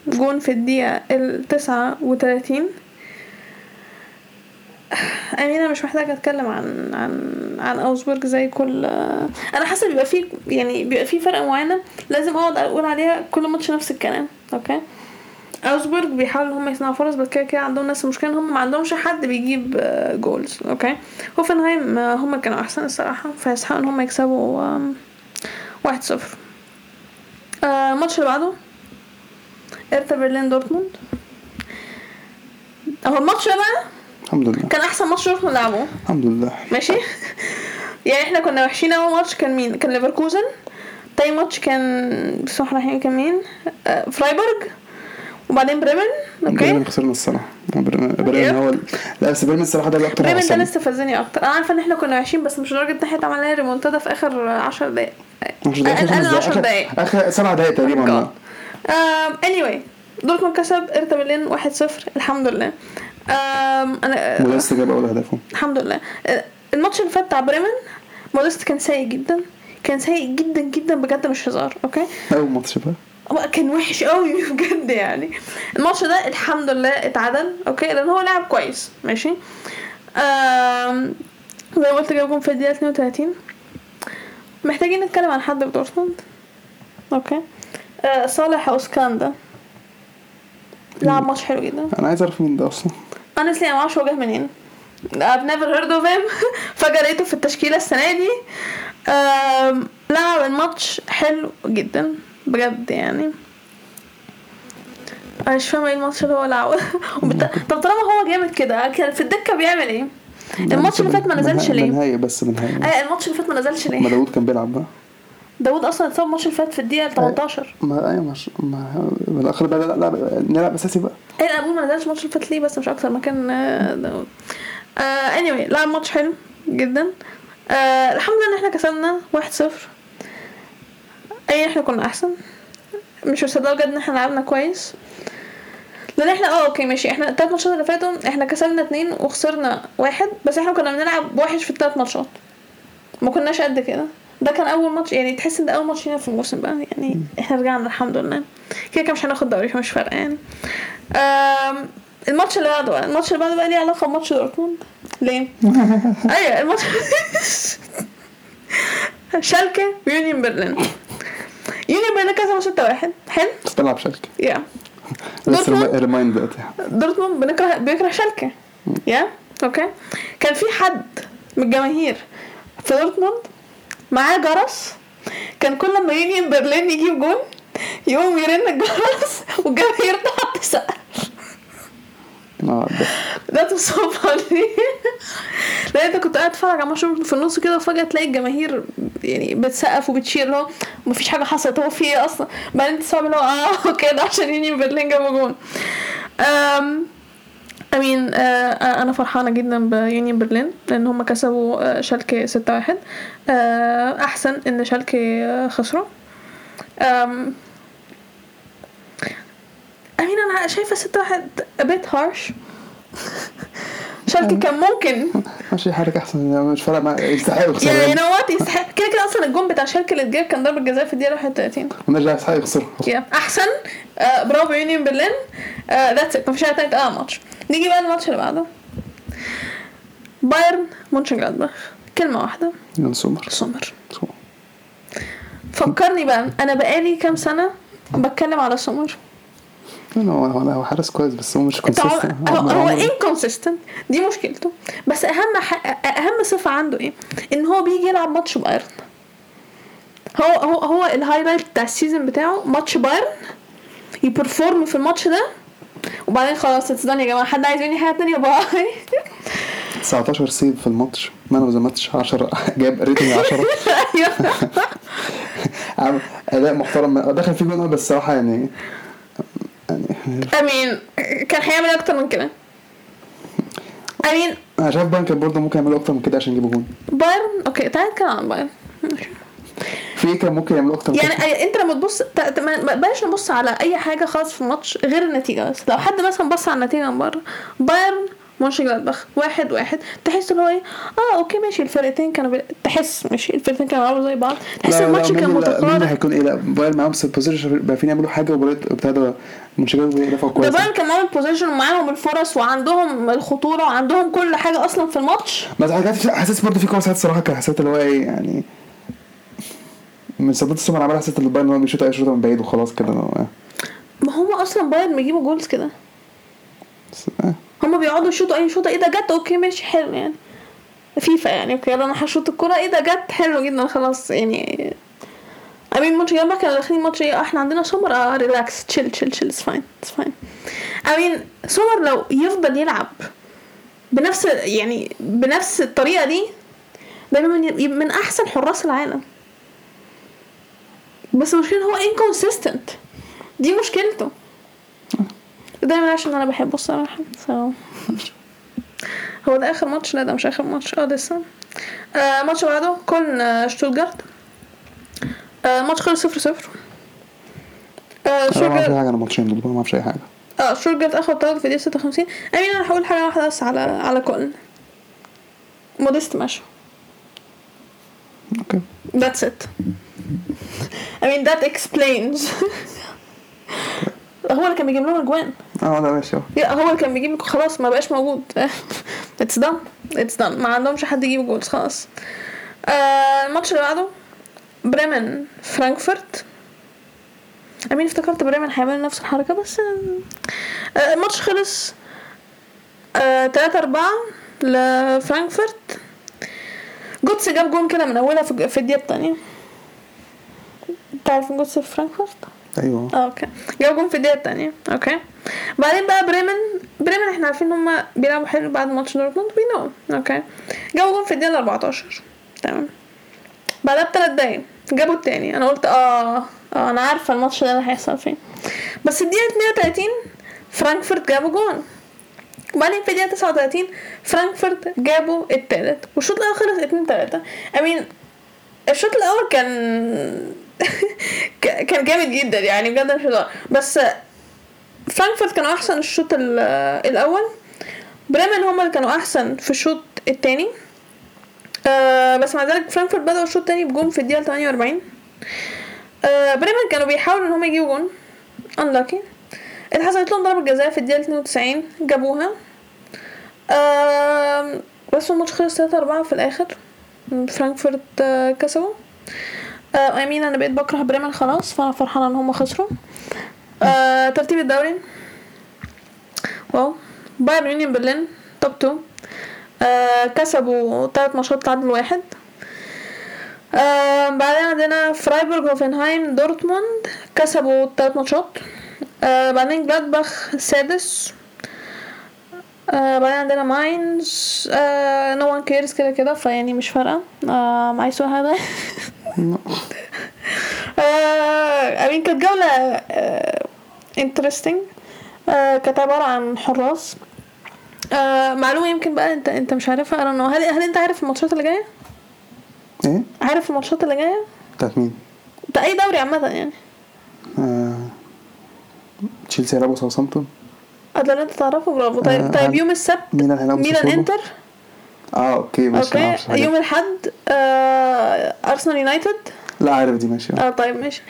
جون في الدقيقة ال 39 يعني أنا مش محتاجة أتكلم عن عن عن أوجسبورج زي كل أنا حاسة بيبقى فيه يعني بيبقى فيه فرقة معينة لازم أقعد أقول عليها كل ماتش نفس الكلام okay؟ أوجسبورج بيحاولوا هم يصنعوا فرص بس كده كده عندهم نفس المشكلة إن هم ما عندهمش حد بيجيب آه، goals okay؟ هوفنهايم آه، هم كانوا أحسن الصراحة فيستحقوا إن هم يكسبوا واحد صفر. آه، الماتش اللي بعده؟ هيرتا برلين دورتموند. اهو الماتش ده بقى الحمد لله. كان أحسن ماتش دورتموند لعبوه الحمد لله. ماشي. <laughs> يعني إحنا كنا وحشين أول ماتش. كان مين؟ كان ليفركوزن. تاني ماتش كان بسم الله الرحمن الرحيم كان مين؟ آه، فرايبورج وبعدين بريمن. okay. بريمن خسرنا الصراحة. بريمن هو لا بس بريمن الصراحة ده أكتر بريمن ده. لسه فزني أكتر. أنا عارفة إن إحنا كنا وحشين بس مش لدرجة إن إحنا اتعمل لنا ريمونتادا في آخر 10 دقايق. مش ده أقل خمس 10 دقايق دقايق. آخر سبع دقايق تقريبا. Anyway دورتموند كسب هيرتا برلين 1-0 الحمد لله. أنتوني موديست جاب أول هدفهم. الحمد لله. آه، الماتش اللي فات بتاع بريمن موديست كان سيء جدا كان سيء جدا جدا بجد مش هزار okay؟ أول ماتش بقى. كان وحش قوي <laughs> بجد يعني. الماتش ده الحمد لله اتعدل okay؟ لأن هو لعب كويس ماشي؟ um، زي ما قلت جاب جون في الدقيقة 32 محتاجين نتكلم عن حد في دورتموند؟ okay. آه صالح أوزجان ده لعب ماتش حلو جدا. أنا عايز أعرف مين ده أصلا. Honestly أنا معرفش هو جه منين. I've never heard of him. <laughs> فجأة لقيته في التشكيلة السنة دي. لعب الماتش حلو جدا بجد يعني. أنا مش فاهمة إيه الماتش اللي هو لعبه. <laughs> وبت- طب طالما هو جامد كده كان في الدكة بيعمل إيه؟ الماتش اللي فات ما نزلش ليه؟ بنهاية بس بنهاية. إيه الماتش اللي فات ما نزلش ما ليه؟ داوود كان بيلعب بقى. داوود أصلا اتصاب الماتش اللي فات في الدقيقة 18 ما أيوه مش ما بالاخر بقى لا لا نلعب أساسي بقى. إيه أنا بقول ما نزلش الماتش اللي فات ليه بس مش أكتر ما كان آه، داوود. آه anyway لعب ماتش حلو جدا. آه الحمد لله إن إحنا كسبنا 1-0 أي إحنا كنا أحسن. مش مصدقة بجد إن إحنا لعبنا كويس. لأن إحنا آه okay ماشي. إحنا التلات ماتشات اللي فاتوا إحنا كسبنا اتنين وخسرنا واحد بس إحنا كنا بنلعب وحش في التلات ماتشات. ما كناش قد كده. ده كان أول ماتش يعني تحس إن ده أول ماتش لينا في الموسم بقى يعني إحنا رجعنا الحمد لله. كده كده مش هناخد دوري فمش فارقه يعني الماتش اللي بعده بقى الماتش اللي بعده بقى ليه علاقة بماتش دورتموند؟ ليه؟ <laughs> أيوه الماتش <laughs> شالكة ويونيون برلين. يونيون برلين كسبوا 6 1 حلو؟ بتلعب شركة يا. دورتموند؟ remind دلوقتي دورتموند بنكره بيكره شالكة. yeah okay. كان في حد من الجماهير في دورتموند معاه جرس. كان كل ما يونيون برلين يجيب جون يقوم يرن الجرس والجماهير تقعد تسقف ده تصفني لأن انت كنت قاعد تتفرج على ماتش في النص كده وفجأة تلاقي الجماهير يعني بتسقف وبت cheer اللي هو مفيش حاجة حصلت. هو في إيه أصلا؟ بعدين تستوعب اللي هو آه okay ده عشان يونيون برلين جابوا جون. um I mean آه أنا فرحانة جدا بيونيون برلين لأن هم كسبوا آه شالكة 6 1 آه أحسن إن شالكة آه خسروا. um I mean أنا شايفة 6 1 a bit harsh. <laughs> شالكه كان ممكن. ماشي حركة أحسن. مش فارق معايا. يستحق يخسر. يعني يعني نو وات يستحق. كده كده أصلا الجون بتاع شالكه اللي اتجاب كان ضربة جزاء في الدقيقة 31 مالناش دعوة يستحق يخسر. أحسن. آه برافو يونيون برلين that's it مفيش حاجة تانية آه ماتش نيجي بقى الماتش اللي بعده. بايرن مونشن جلادباخ كلمة واحدة. يان سومر. سومر. فكرني بقى أنا بقالي كام سنة بتكلم على سومر؟ هو هو هو حارس كويس بس هو مش consistent هو, هو inconsistent دي مشكلته. بس أهم. أهم صفة عنده إيه؟ إن هو بيجي يلعب ماتش بايرن هو هو هو ال highlight بتاع ال season بتاعه ماتش بايرن ي perform في الماتش ده وبعدين خلاص that's it يا جماعة. حد عايز مني حاجة تانية؟ bye. <laughs> 19 saves في الماتش. man of the match 10 جاب rating 10 <laughs> أيوه. <laughs> عم- أداء محترم. دخل فيه جون بس الصراحه يعني I mean كان هيعمل أكتر من كده. I mean أنا شايف بايرن كان برضه ممكن يعملوا أكتر من كده عشان يجيبوا جون. بايرن okay تعال نتكلم عن بايرن في إيه كان ممكن يعملوا أكتر يعني كده؟ أنت لما تبص ما- بلاش نبص على أي حاجة خالص في الماتش غير النتيجة بس. لو حد مثلا بص على النتيجة من بره بايرن مونشن جلادباخ واحد واحد. تحس اللي هو إيه؟ آه okay ماشي الفرقتين كانوا بي... تحس ماشي الفرقتين كانوا بيلعبوا زي بعض. تحس الماتش كان لا، I mean متقارب هيكون إيه؟ لا بايرن معاهم بوزيشن بقى فين يعملوا حاجة وبريت بتاع ده منشجات بيدافعوا كويس بايرن كان معاهم البوزيشن ومعاهم الفرص وعندهم الخطورة وعندهم كل حاجة أصلا في الماتش. بس حاسس برضه في كوره ساعات الصراحه كان حسيت اللي هو إيه يعني من صدات السمر عمال حسيت إن البايرن هو بيشوط أي شوطة من بعيد وخلاص كده هو- ما هم أصلا بايرن بيجيبوا جولز كده. آه. هما بيقعدوا يشوطوا أي شوطة. إيه ده جت؟ أوكي ماشي حلو يعني. فيفا يعني okay يلا أنا هشوط الكوره إيه ده جت؟ حلو جدا خلاص يعني. I mean مونشن جلادباخ كانوا داخلين آه، إحنا عندنا سمر آه ريلاكس تشيل تشيل تشيل اتس فاين اتس فاين امين سمر لو يفضل يلعب بنفس يعني بنفس الطريقة دي ده من, من أحسن حراس العالم. بس المشكلة إن هو inconsistent دي مشكلته. دايما عشان أنا بحبه الصراحة so. هو ده آخر ماتش؟ لا ده مش آخر ماتش. آه لسه. آه ماتش بعده كولن آه شتوتجارت الماتش خلص صفر صفر. آه أنا ما حاجة عن الماتشين دول ما أعرفش أي حاجة. آه شتوتجارت اخد طرد في دقيقة 56 I mean أنا هقول حاجة واحدة بس على على كولن. موديست ماشي okay. That's it. I mean that explains. <laughs> هو اللي كان بيجيب لهم أجوان. آه ده ماشي. اهو يا هو اللي كان بيجيب خلاص ما بقاش موجود. it's done it's done ما عندهمش حد يجيب goals خلاص. آه الماتش اللي بعده. بريمن فرانكفورت. I mean افتكرت بريمن هيعملوا نفس الحركة بس آه الماتش خلص آه، تلاتة أربعة لفرانكفورت جوتس جاب جون كده من أولها في الدقيقة التانية. تعرف جوتس في فرانكفورت؟ أيوه. آه okay. جاب جون في الدقيقة التانية. okay. بعدين بقى بريمن بريمن إحنا عارفين هما بيلعبوا حلو بعد ماتش دورتموند we know okay. جابوا جون في الدقيقة 14 تمام. بعدها بثلاث دقايق. جابوا التاني. أنا قلت آه آه أنا عارفة الماتش ده اللي هيحصل فين. بس الدقيقة 32 فرانكفورت جابوا جون. وبعدين في الدقيقة 39 فرانكفورت جابوا التالت. والشوط الأول خلص 2 3 I mean الشوط الأول كان <laughs> كان جامد جدا يعني بجد مش هزار. بس فرانكفورت كانوا أحسن الشوط ال- الأول. بريمن هما اللي كانوا أحسن في الشوط التاني. آه بس مع ذلك فرانكفورت بدأوا الشوط التاني بجون في الدقيقة 48 آه بريمن كانوا بيحاولوا ان هم يجيبوا جون. Unlucky. اتحسبت لهم ضربة جزاء في الدقيقة 92 جابوها. آه بس الماتش خلص 3 4 في الآخر. فرانكفورت آه كسبوا. آه I mean أنا بقيت بكره بريمن خلاص فأنا فرحانة إن هم خسروا. آه ترتيب الدوري. wow. بايرن يونيون برلين top 2 آه كسبوا تلات ماتشات تعادل واحد. آه بعدين عندنا فرايبورغ هوفنهايم دورتموند كسبوا تلات ماتشات. آه بعدين جلادباخ سادس. آه بعدين عندنا ماينز. آه no one cares كده كده فيعني مش فارقة. آه anyways <laughs> I mean كانت جولة interesting. آه كانت عبارة عن حراس. آه معلومة يمكن بقى انت انت مش عارفها know. هل هل انت عارف الماتشات اللي جاية؟ إيه؟ عارف الماتشات اللي جاية؟ بتاعت مين؟ بتاع أي دوري عامة يعني. آه... تشيلسي هيلعبوا ساوثهامبتون. ده اللي انت تعرفه؟ برافو. طيب آه، طيب هل- يوم السبت ميلان ميلان؟ إنتر؟ آه okay ماشي okay. يوم. الأحد آه أرسنال يونايتد؟ لا عارف دي ماشي. آه طيب ماشي.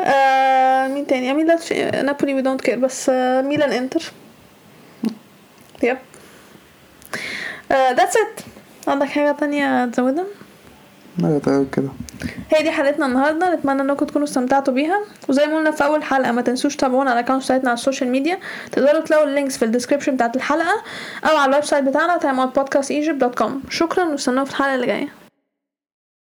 آه مين تاني؟ مين لا نابولي we don't care بس آه ميلان إنتر. yep. that's it عندك حاجة تانية تزودها؟ لا تمام كده. هي دي حلقتنا النهارده. نتمنى انكم تكونوا استمتعتوا بيها. وزي ما قلنا في أول حلقة ما تنسوش تتابعونا على ال account بتاعتنا على ال social media تقدروا تلاقوا ال links في ال description بتاعت الحلقة أو على ال website بتاعنا timeoutpodcastegypt.com شكرا وأستنونا في الحلقة اللي جاية.